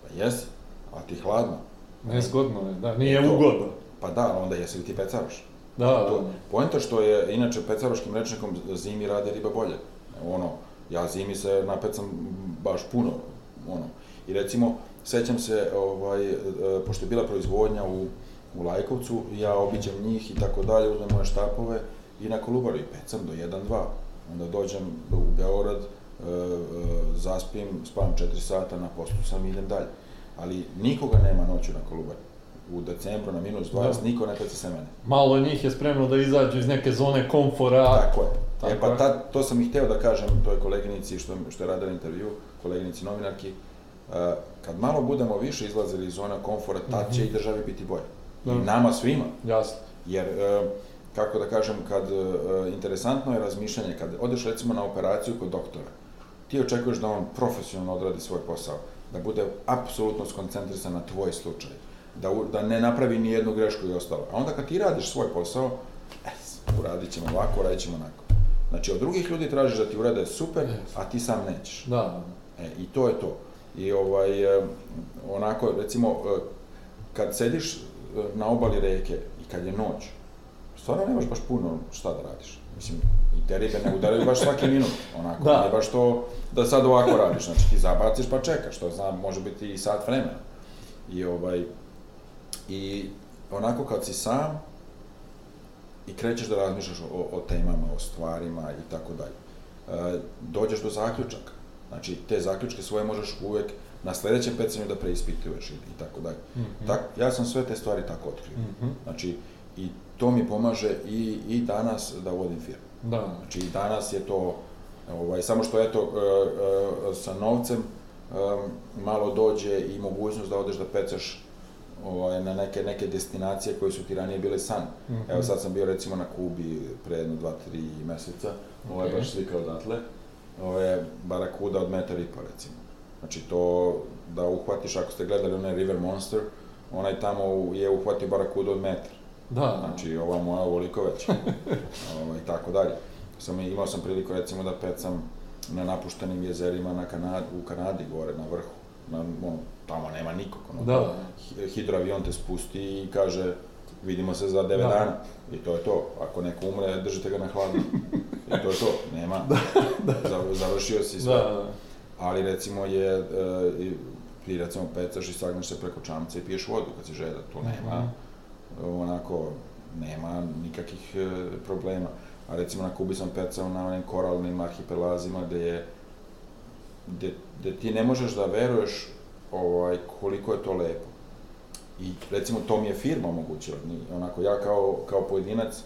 Pa jesi, a ti hladno. Nezgodno je, da, nije to, ugodno. Pa da, onda jesi li ti pecaroš? Da, da. To, Poenta što je, inače, pecaroškim rečnikom zimi radi riba bolje. Ono, ja zimi se napecam baš puno, ono. I recimo, sećam se, ovaj, e, pošto je bila proizvodnja u, u Lajkovcu, ja obiđem njih i tako dalje, uzmem moje štapove i na Kolubari pecam do 1-2. Onda dođem u Beograd, e, e, zaspim, spavam 4 sata, na poslu sam i idem dalje. Ali nikoga nema noću na Kolubari u decembru na minus 20, da. niko ne peca se mene. Malo njih je spremno da izađu iz neke zone komfora. Tako je. Tako e pa ta, to sam i hteo da kažem toj koleginici što, što je radila intervju, koleginici novinarki, uh, kad malo budemo više izlazili iz zona komfora, tad će mm -hmm. i državi biti bolje. Da. I nama svima. Jasno. Jer, uh, kako da kažem, kad, uh, interesantno je razmišljanje, kad odeš recimo na operaciju kod doktora, ti očekuješ da on profesionalno odradi svoj posao, da bude apsolutno skoncentrisan na tvoj slučaj da, da ne napravi ni jednu grešku i ostalo. A onda kad ti radiš svoj posao, e, uradit ćemo ovako, uradit ćemo onako. Znači, od drugih ljudi tražiš da ti urade super, a ti sam nećeš. Da. E, I to je to. I ovaj, e, onako, recimo, e, kad sediš e, na obali reke i kad je noć, stvarno nemaš baš puno šta da radiš. Mislim, i te ribe ne udaraju baš svaki minut, onako, da. nije baš to da sad ovako radiš, znači ti zabaciš pa čekaš, to znam, može biti i sat vremena. I ovaj, I onako kad si sam i krećeš da razmišljaš o, o temama, o stvarima i tako dalje, e, dođeš do zaključaka. Znači, te zaključke svoje možeš uvek na sledećem pecanju da preispituješ i, i tako dalje. Mm -hmm. tak, ja sam sve te stvari tako otkrio. Mm -hmm. Znači, i to mi pomaže i, i danas da vodim firmu. Da. Znači, i danas je to, ovaj, samo što eto, e, e, sa novcem e, malo dođe i mogućnost da odeš da pecaš ovaj, na neke, neke destinacije koje su ti ranije bile san. Mm -hmm. Evo sad sam bio recimo na Kubi pre jedno, dva, tri meseca, ovo okay. baš slika odatle. Ovo je barakuda od metar i po recimo. Znači to da uhvatiš, ako ste gledali onaj River Monster, onaj tamo je uhvatio barakuda od metar. Da. Znači ova moja ovoliko već. (laughs) ovaj, tako dalje. Sam, imao sam priliku recimo da pecam na napuštenim jezerima na Kanadi, u Kanadi gore na vrhu. Na, ono, tamo nema nikog. Ono, da. Hidroavion te spusti i kaže, vidimo se za 9 da. dana. I to je to. Ako neko umre, držite ga na hladno. (laughs) I to je to. Nema. da, da. Završio si sve. Da, da. Ali recimo je, e, ti recimo pecaš i sagneš se preko čamca i piješ vodu kad si žeda. To nema. Mm -hmm. Onako, nema nikakvih e, problema. A recimo na Kubi sam pecao na onim koralnim arhipelazima gde je gde, gde ti ne možeš da veruješ ovaj, koliko je to lepo. I recimo to mi je firma omogućila, onako ja kao, kao pojedinac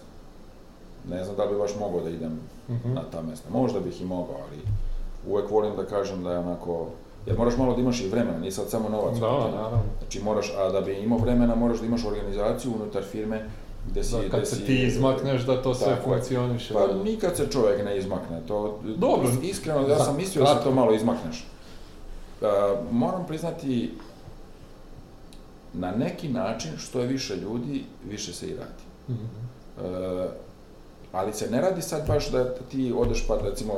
ne znam da li bi baš mogao da idem mm -hmm. na ta mesta. Možda bih i mogao, ali uvek volim da kažem da je onako, jer moraš malo da imaš i vremena, nije sad samo novac. Da, naravno. Znači moraš, a da bi imao vremena moraš da imaš organizaciju unutar firme gde si, da, kad se si, ti izmakneš da to sve funkcioniše. Pa nikad se čovjek ne izmakne, to Dobro. iskreno ja sam mislio da se to malo izmakneš. Uh, moram priznati, na neki način, što je više ljudi, više se i radi. Mm -hmm. uh, ali se ne radi sad baš da ti odeš pa recimo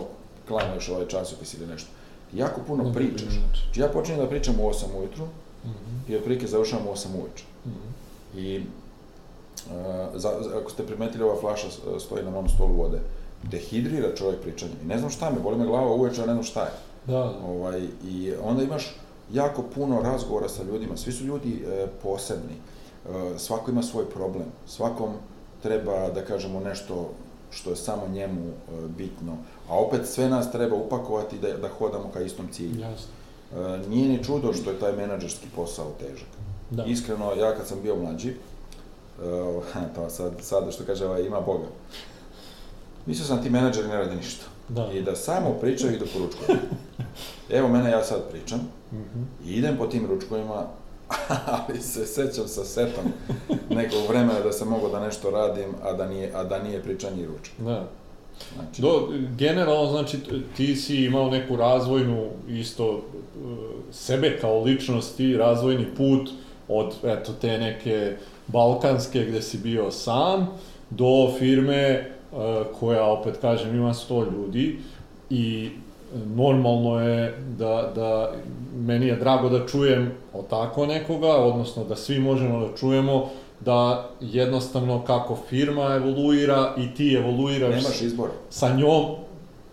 klanjuješ ovaj časopis ili nešto. Jako puno ne, pričaš. Znači ja počinjem da pričam u 8 ujutru mm -hmm. i otprilike završavam u 8 uveče. Mm -hmm. I uh, za, ako ste primetili, ova flaša stoji na mom stolu vode. Dehidrira čovjek pričanjem. I ne znam šta me, boli me glava uveče, a ne znam šta je. Da, da. Ovaj, I onda imaš jako puno razgovora sa ljudima, svi su ljudi e, posebni. svako ima svoj problem, svakom treba da kažemo nešto što je samo njemu e, bitno, a opet sve nas treba upakovati da, da hodamo ka istom cilju. Jasno. E, nije ni čudo što je taj menadžerski posao težak. Da. Iskreno, ja kad sam bio mlađi, e, (laughs) to sad, sad što kaže, ovaj, ima Boga, mislio sam da ti menadžeri ne rade ništa. Da. I da samo pričaju i da poručkuju. (laughs) Evo mene, ja sad pričam, Mhm. i idem po tim ručkovima, (laughs) ali se sećam sa setom nekog vremena da sam mogao da nešto radim, a da nije, a da nije pričanje i ručak. Da. Znači, Do, generalno, znači, ti si imao neku razvojnu, isto, e, sebe kao ličnosti, razvojni put od, eto, te neke balkanske gde si bio sam, do firme e, koja, opet kažem, ima 100 ljudi i normalno je da, da, meni je drago da čujem o tako nekoga, odnosno da svi možemo da čujemo da jednostavno kako firma evoluira i ti evoluiraš nemaš izbora. sa njom,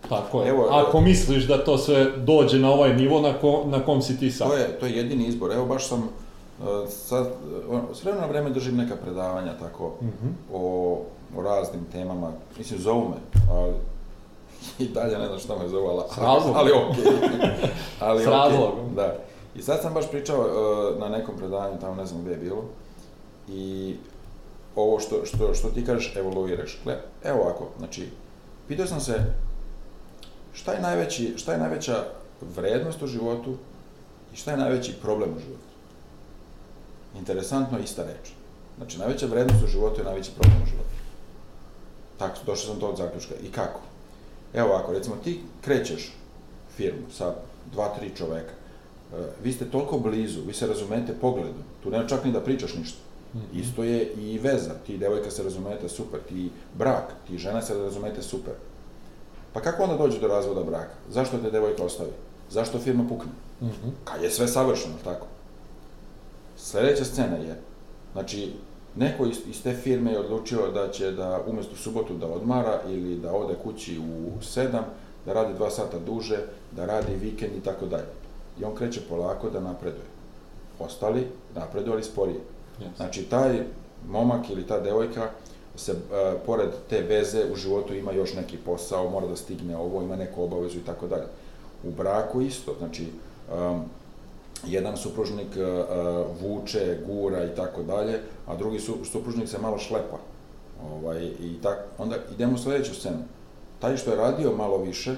tako je. Evo, Ako misliš da to sve dođe na ovaj nivo na, ko, na kom si ti sad. To je, to je jedini izbor. Evo baš sam, uh, sad, uh, s vremena na vreme držim neka predavanja tako, Mhm. o, o raznim temama. Mislim, zovu me, ali (laughs) i dalje ne znam šta me zovu, ali, S razlogom. ali okej. (laughs) ali S okej, razlogom. Da. I sad sam baš pričao uh, na nekom predavanju, tamo ne znam gde je bilo, i ovo što, što, što ti kažeš, evoluiraš. Gle, evo ovako, znači, pitao sam se šta je, najveći, šta je najveća vrednost u životu i šta je najveći problem u životu. Interesantno, ista reč. Znači, najveća vrednost u životu je najveći problem u životu. Tako, došao sam do tog zaključka. I kako? Evo ovako, recimo, ti krećeš firmu sa dva, tri čoveka, E, vi ste toliko blizu, vi se razumete pogledom, tu nema čak ni da pričaš ništa. Mhm. Isto je i veza, ti devojka se razumete super, ti brak, ti žena se razumete super. Pa kako onda dođe do razvoda braka? Zašto te devojka ostavi? Zašto firma pukne? Mhm. Kad je sve savršeno, tako? Sledeća scena je, znači, neko iz, iz te firme je odlučio da će da umesto subotu da odmara ili da ode kući u sedam, da radi dva sata duže, da radi vikend i tako dalje. I on kreće polako da napreduje. Ostali napreduju, ali sporije. Yes. Znači, taj momak ili ta devojka se, e, pored te veze u životu ima još neki posao, mora da stigne ovo, ima neku obavezu i tako dalje. U braku isto, znači, um, jedan supružnik uh, vuče, gura i tako dalje, a drugi su, supružnik se malo šlepa. Ovaj, i tak, onda idemo u sledeću scenu. Taj što je radio malo više,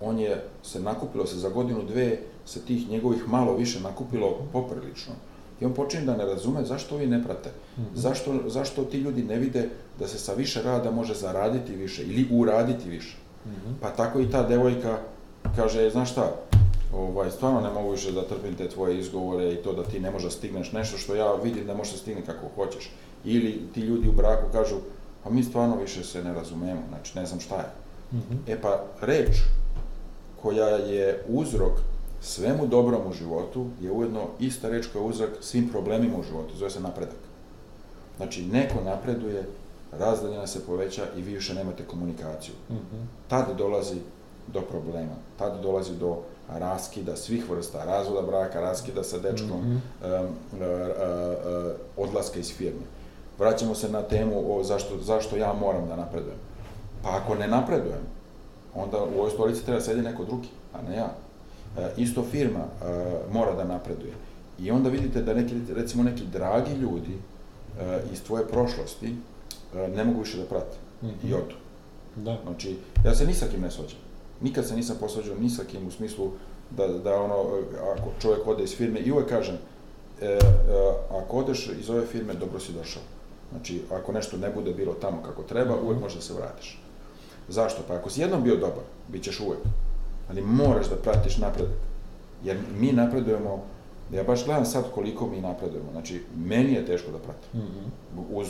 on je se nakupilo se za godinu, dve, se tih njegovih malo više nakupilo poprilično. I on počinje da ne razume zašto ovi ne prate. Mhm. Zašto, zašto ti ljudi ne vide da se sa više rada može zaraditi više ili uraditi više. Mhm. Pa tako i ta devojka kaže, "E, znaš šta, ovaj, stvarno ne mogu više da trpim te tvoje izgovore i to da ti ne možeš da stigneš nešto što ja vidim da možeš da stigne kako hoćeš. Ili ti ljudi u braku kažu, pa mi stvarno više se ne razumemo, znači ne znam šta je. Mhm. E pa, reč koja je uzrok svemu dobrom u životu je ujedno ista reč koja je uzrok svim problemima u životu, zove se napredak. Znači, neko napreduje, razdaljina se poveća i vi više nemate komunikaciju. Mhm. Tad dolazi do problema, tad dolazi do raskida svih vrsta, razvoda braka, raskida sa dečkom, Mhm. um, uh, uh, uh, odlaska iz firme. Vraćamo se na temu o zašto, zašto ja moram da napredujem. Pa ako ne napredujem, onda u ovoj stolici treba da sedi neko drugi, a ne ja. E, isto firma e, mora da napreduje. I onda vidite da neki, recimo neki dragi ljudi e, iz tvoje prošlosti e, ne mogu više da prate Mhm. i odu. Da. Znači, ja se ni sa kim ne svađam. Nikad se nisam posvađao ni sa kim u smislu da, da ono, ako čovjek ode iz firme, i uvek kažem, e, e, ako odeš iz ove firme, dobro si došao. Znači, ako nešto ne bude bilo tamo kako treba, uvek možeš da se vratiš. Zašto? Pa ako si jednom bio dobar, bit ćeš uvek. Ali moraš da pratiš napredak. Jer mi napredujemo, ja baš gledam sad koliko mi napredujemo. Znači, meni je teško da pratim Mhm. uz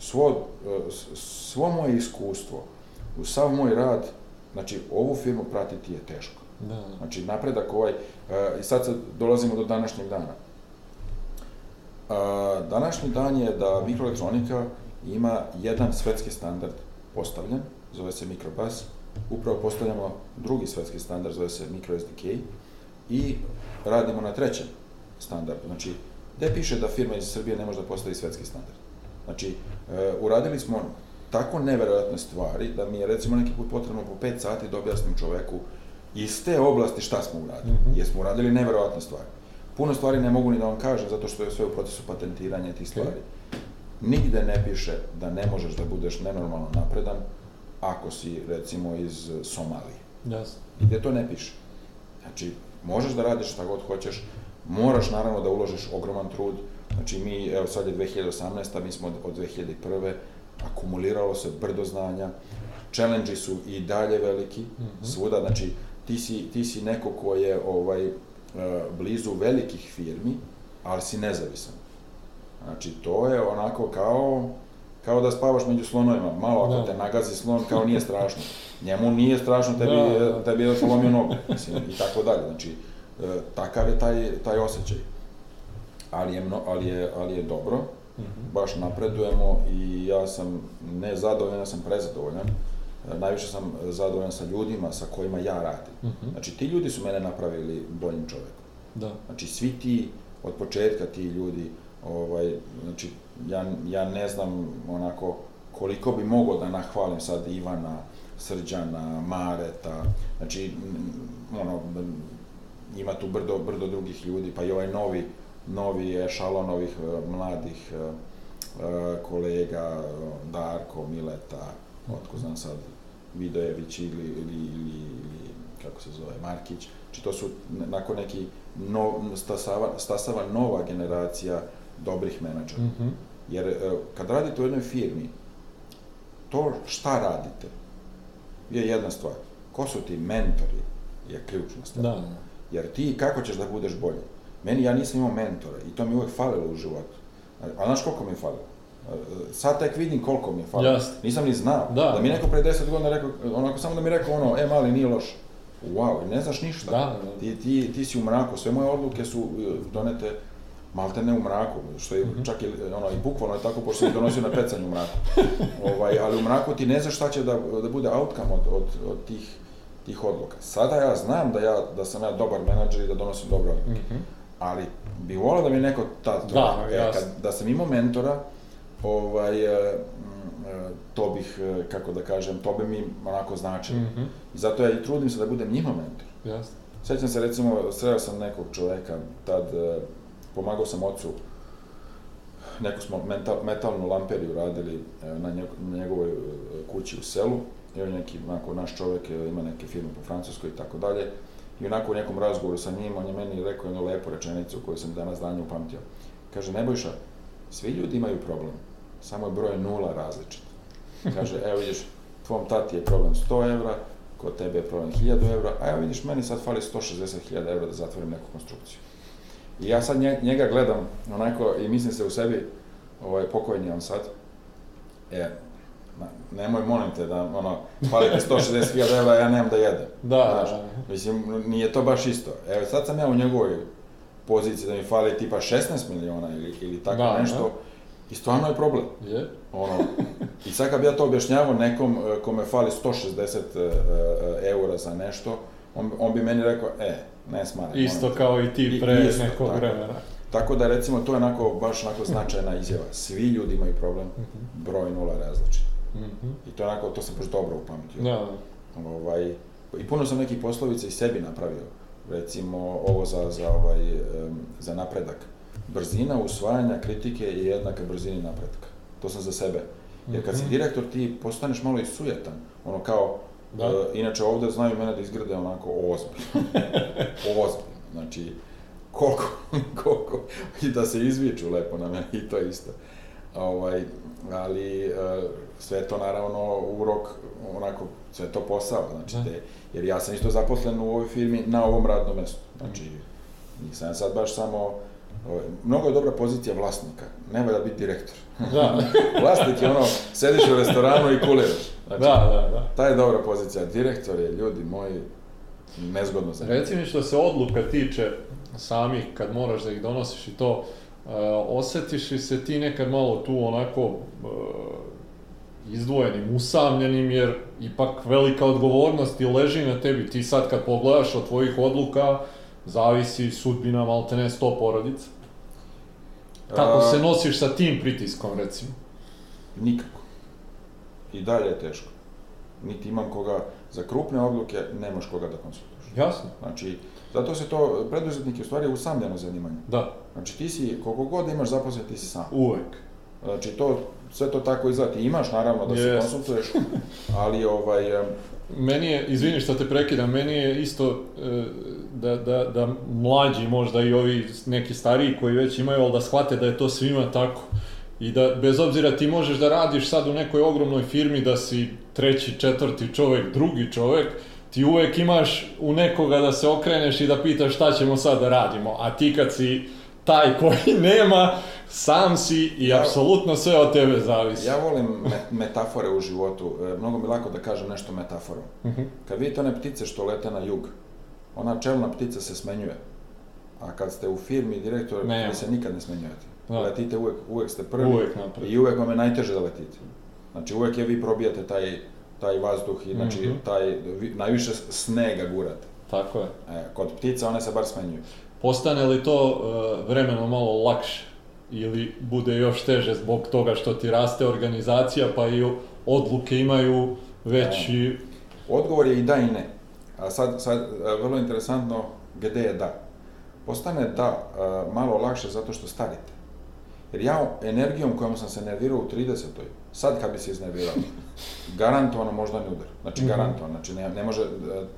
svo, e, svo moje iskustvo, uz sav moj rad, znači ovu firmu pratiti je teško. Da. Znači napredak ovaj, e, i sad sad dolazimo do današnjeg dana. A, današnji dan je da mikroelektronika ima jedan svetski standard postavljen, zove se Microbus, upravo postavljamo drugi svetski standard, zove se MicroSDK, i radimo na trećem standardu. Znači, gde piše da firma iz Srbije ne može da postavi svetski standard? Znači, e, uradili smo tako neverovatne stvari da mi je recimo neki put potrebno po 5 sati da objasnim čoveku iz te oblasti šta smo uradili. Mm -hmm. Jer smo uradili neverovatne stvari. Puno stvari ne mogu ni da vam kažem zato što je sve u procesu patentiranja tih stvari. Okay. Nigde ne piše da ne možeš da budeš nenormalno napredan ako si recimo iz Somalije. Yes. Gde to ne piše. Znači, možeš da radiš šta god hoćeš, moraš naravno da uložiš ogroman trud, znači mi, evo sad je 2018. mi smo od, od 2001. akumuliralo se brdo znanja, challenge su i dalje veliki, mm -hmm. svuda, znači ti si, ti si neko ko je ovaj, e, blizu velikih firmi, ali si nezavisan. Znači, to je onako kao, kao da spavaš među slonovima. Malo ako da. te nagazi slon, kao nije strašno. Njemu nije strašno, tebi, da, da. tebi je polomio nogu, mislim, i tako dalje. Znači, e, takav je taj, taj osjećaj. Ali je, mno, ali je, ali je dobro. Baš napredujemo i ja sam ne zadovoljan, ja sam prezadovoljan. E, najviše sam zadovoljan sa ljudima sa kojima ja radim. Mm -hmm. Znači, ti ljudi su mene napravili boljim čovekom. Da. Znači, svi ti, od početka ti ljudi, ovaj, znači, ja, ja ne znam onako koliko bi mogao da nahvalim sad Ivana, Srđana, Mareta, znači, ono, ima tu brdo, brdo drugih ljudi, pa i ovaj novi, novi ešalon ovih e, mladih e, e, kolega, Darko, Mileta, otko znam sad, Vidojević ili, ili, ili, ili kako se zove, Markić, znači to su nakon neki no, stasava, stasava nova generacija dobrih menadžera. Mm -hmm. Jer kad radite u jednoj firmi, to šta radite je jedna stvar. Ko su ti mentori je ključna stvar. Da, da. Jer ti kako ćeš da budeš bolji? Meni ja nisam imao mentora i to mi uvek falilo u životu. A znaš koliko mi je falilo? Sad tek vidim koliko mi je falilo. Just. Nisam ni znao. Da. da mi neko pre 10 godina rekao, onako samo da mi rekao ono, e mali, nije loš. Wow, ne znaš ništa. Da, da. Ti, ti, ti si u mraku, sve moje odluke su e, donete malte ne u mraku, što je mm -hmm. čak i, ono, i bukvalno je tako, pošto sam donosio na pecanju u mraku. (laughs) ovaj, ali u mraku ti ne znaš šta će da, da bude outcome od, od, od tih, tih odluka. Sada ja znam da, ja, da sam ja dobar menadžer i da donosim dobre odluke. Mm -hmm. Ali bi volao da mi neko tad, da, e, kad, da sam imao mentora, ovaj, e, e, to bih, e, kako da kažem, to bi mi onako značilo. Mm -hmm. Zato ja i trudim se da budem njima mentor. Jasno. Sećam se, recimo, sreo sam nekog čoveka, tad pomagao sam ocu, neku smo metal, metalnu lamperiju radili na, njeg, na njegovoj kući u selu, i on neki, onako, naš čovek ima neke firme po Francuskoj i tako dalje, i onako u nekom razgovoru sa njim, on je meni rekao jednu lepu rečenicu koju sam danas danje upamtio. Kaže, Nebojša, svi ljudi imaju problem, samo je broj nula različit. Kaže, evo vidiš, tvom tati je problem 100 evra, kod tebe je problem 1000 evra, a evo vidiš, meni sad fali 160.000 evra da zatvorim neku konstrukciju. I ja sad njega gledam onako i mislim se u sebi, ovaj, pokojni on sad, e, nemoj, molim te, da, ono, fali ti 160.000 evra, ja nemam da jedem. Da, znaš, da. Mislim, nije to baš isto. Evo, sad sam ja u njegovoj poziciji da mi fali tipa 16 miliona ili, ili tako da, nešto, da. i stvarno je problem. Je. Ono, I sad kad bi ja to objašnjavao nekom e, kome fali 160 e, eura za nešto, on, on bi meni rekao, e, ne smara. Isto kao i ti pre I, isto, nekog vremena. Tako da recimo to je onako, baš onako značajna izjava. Svi ljudi imaju problem, mhm. broj nula različit. Mm -hmm. I to onako, to sam baš dobro upamtio. Da, da. Ovaj, I puno sam nekih poslovica i sebi napravio. Recimo, ovo za, za, ovaj, za napredak. Brzina usvajanja kritike je jednaka brzini napretka. To sam za sebe. Jer kad si mhm. direktor, ti postaneš malo i sujetan. Ono kao, da. uh, inače ovde znaju mene da izgrade onako ozbiljno. (laughs) ozbiljno. Znači, koliko, (laughs) koliko, i da se izviču lepo na mene, i to isto. Ovaj, ali uh, sve to naravno urok, onako, sve to posao, znači, da. te, jer ja sam isto zaposlen u ovoj firmi na ovom radnom mestu, znači, nisam sad baš samo, ovaj, mnogo je dobra pozicija vlasnika, ne valja biti direktor. Da. (laughs) Vlasnik je ono, sediš u restoranu i kuliraš. Znači, da, da, da. Ta je dobra pozicija, direktor je, ljudi moji, nezgodno za Reci mi što se odluka tiče samih, kad moraš da ih donosiš i to, osetiš li se ti nekad malo tu onako uh, izdvojenim, usamljenim, jer ipak velika odgovornost i leži na tebi. Ti sad kad pogledaš od tvojih odluka, zavisi sudbina maltene sto porodica. Kako A, se nosiš sa tim pritiskom, recimo? Nikako. I dalje je teško. Niti imam koga, za krupne odluke nemaš koga da konsultuješ. Jasno. Znači, zato se to, preduzetnik je u stvari usamljeno zanimanje. Da, Znači ti si, koliko god imaš zaposlen, ti si sam. uvek. Znači to, sve to tako izgleda. Ti imaš naravno da se Jest. konsultuješ, ali ovaj, Meni je, izvini što te prekidam, meni je isto e, da, da, da mlađi možda i ovi neki stariji koji već imaju, ali da shvate da je to svima tako. I da bez obzira ti možeš da radiš sad u nekoj ogromnoj firmi, da si treći, četvrti čovek, drugi čovek, ti uvek imaš u nekoga da se okreneš i da pitaš šta ćemo sad da radimo. A ti kad si taj koji (laughs) nema, sam si i Ja- apsolutno sve od tebe zavisi. ja volim me- metafore u životu. E, mnogo mi lako da kažem nešto metaforom. Mhm. Kad vidite one ptice što lete na jug, ona čelna ptica se smenjuje. A kad ste u firmi direktor, Ne. vi se nikad ne smenjujete. Da. Letite uvek, uvek ste prvi Uvek napred. i uvek vam je najteže da letite. Znači uvek je vi probijate taj, taj vazduh i znači Mhm. taj, vi, najviše snega gurate. Tako je. E, kod ptica one se bar smenjuju. Postane li to e, vremenom malo lakše ili bude još teže zbog toga što ti raste organizacija pa i odluke imaju veći... Odgovor je i da i ne. A sad, sad e, vrlo interesantno gde je da. Postane da e, malo lakše zato što starite. Jer ja energijom kojom sam se nervirao u 30. sad kad bi se iznervirao, garantovano moždani udar. Znači Mhm. garantovano, znači ne, ne može, e,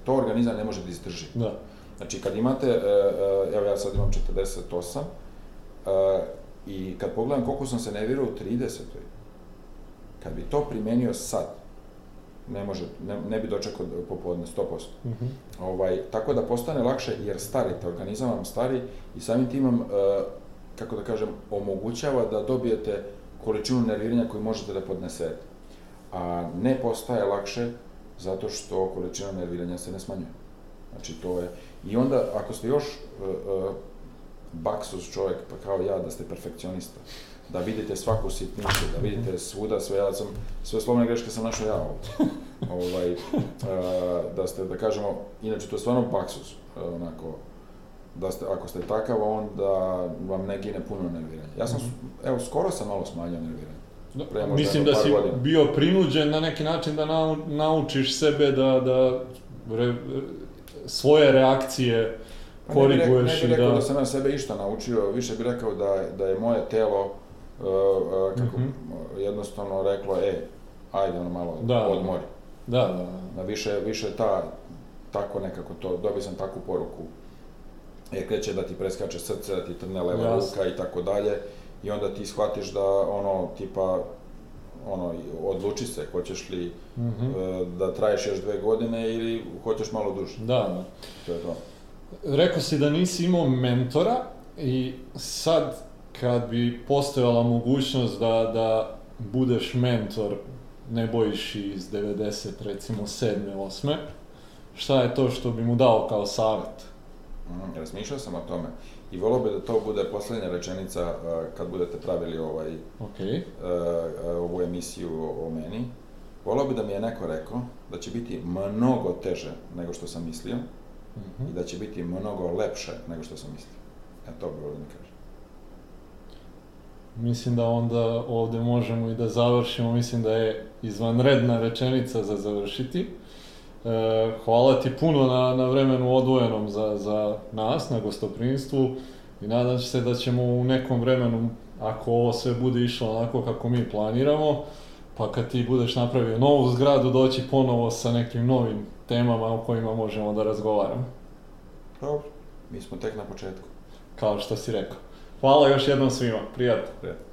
to organizam ne može da izdrži. Da. Znači kad imate, e, e, evo ja sad imam 48, e, i kad pogledam koliko sam se nervirao u 30. Kad bi to primenio sad, ne može, ne, ne bi dočekao popodne, 100%. Mhm. Ovaj, tako da postane lakše jer starite, organizam vam stari i samim tim vam, kako da kažem, omogućava da dobijete količinu nerviranja koju možete da podnesete. A ne postaje lakše zato što količina nerviranja se ne smanjuje. Znači to je, i onda ako ste još uh, uh, baksus čovjek, pa kao ja, da ste perfekcionista, da vidite svaku sitnicu, da vidite svuda sve, ja sam, sve slovne greške sam našao ja ovdje. (laughs) ovaj, uh, da ste, da kažemo, inače to je stvarno baksus, uh, onako, da ste, ako ste takav, onda vam ne gine puno nerviranja. Ja sam, evo, skoro sam malo smanjio nerviranje. Da, Pre Mislim da si godina. bio prinuđen na neki način da nau, naučiš sebe da, da re, svoje reakcije Pa ne bih rekao- koriguješ Ne i bih rekao da... da sam ja sebe išta naučio, više bih rekao da, da je moje telo uh, uh, kako Mhm. jednostavno reklo, e, ajde ono malo Da. odmori. Da, da, da. Na više, više ta, tako nekako to, dobio sam takvu poruku. Jer kreće da ti preskače srce, da ti trne leva Jasno. ruka i tako dalje. I onda ti shvatiš da ono, tipa, ono, odluči se, hoćeš li Mhm. uh, da traješ još dve godine ili hoćeš malo duže. Da, da. To je to. Rekao si da nisi imao mentora i sad kad bi postojala mogućnost da, da budeš mentor Nebojši iz 90, recimo 7. 8. Šta je to što bi mu dao kao savjet? Mhm, razmišljao sam o tome i volio bi da to bude poslednja rečenica uh, kad budete pravili ovaj, Ok, uh, uh, ovu emisiju o, o meni. Volio bi da mi je neko rekao da će biti mnogo teže nego što sam mislio Mhm. i da će biti mnogo lepše nego što sam mislio. E to bi volio da mi kaže. Mislim da onda ovde možemo i da završimo, mislim da je izvanredna rečenica za završiti. E, hvala ti puno na, na vremenu odvojenom za, za nas, na gostoprinstvu i nadam se da ćemo u nekom vremenu, ako ovo sve bude išlo onako kako mi planiramo, pa kad ti budeš napravio novu zgradu, doći ponovo sa nekim novim temama o kojima možemo da razgovaramo, Dobro, mi smo tek na početku. kao što si rekao. Hvala još jednom svima, prijatno. Prijatno.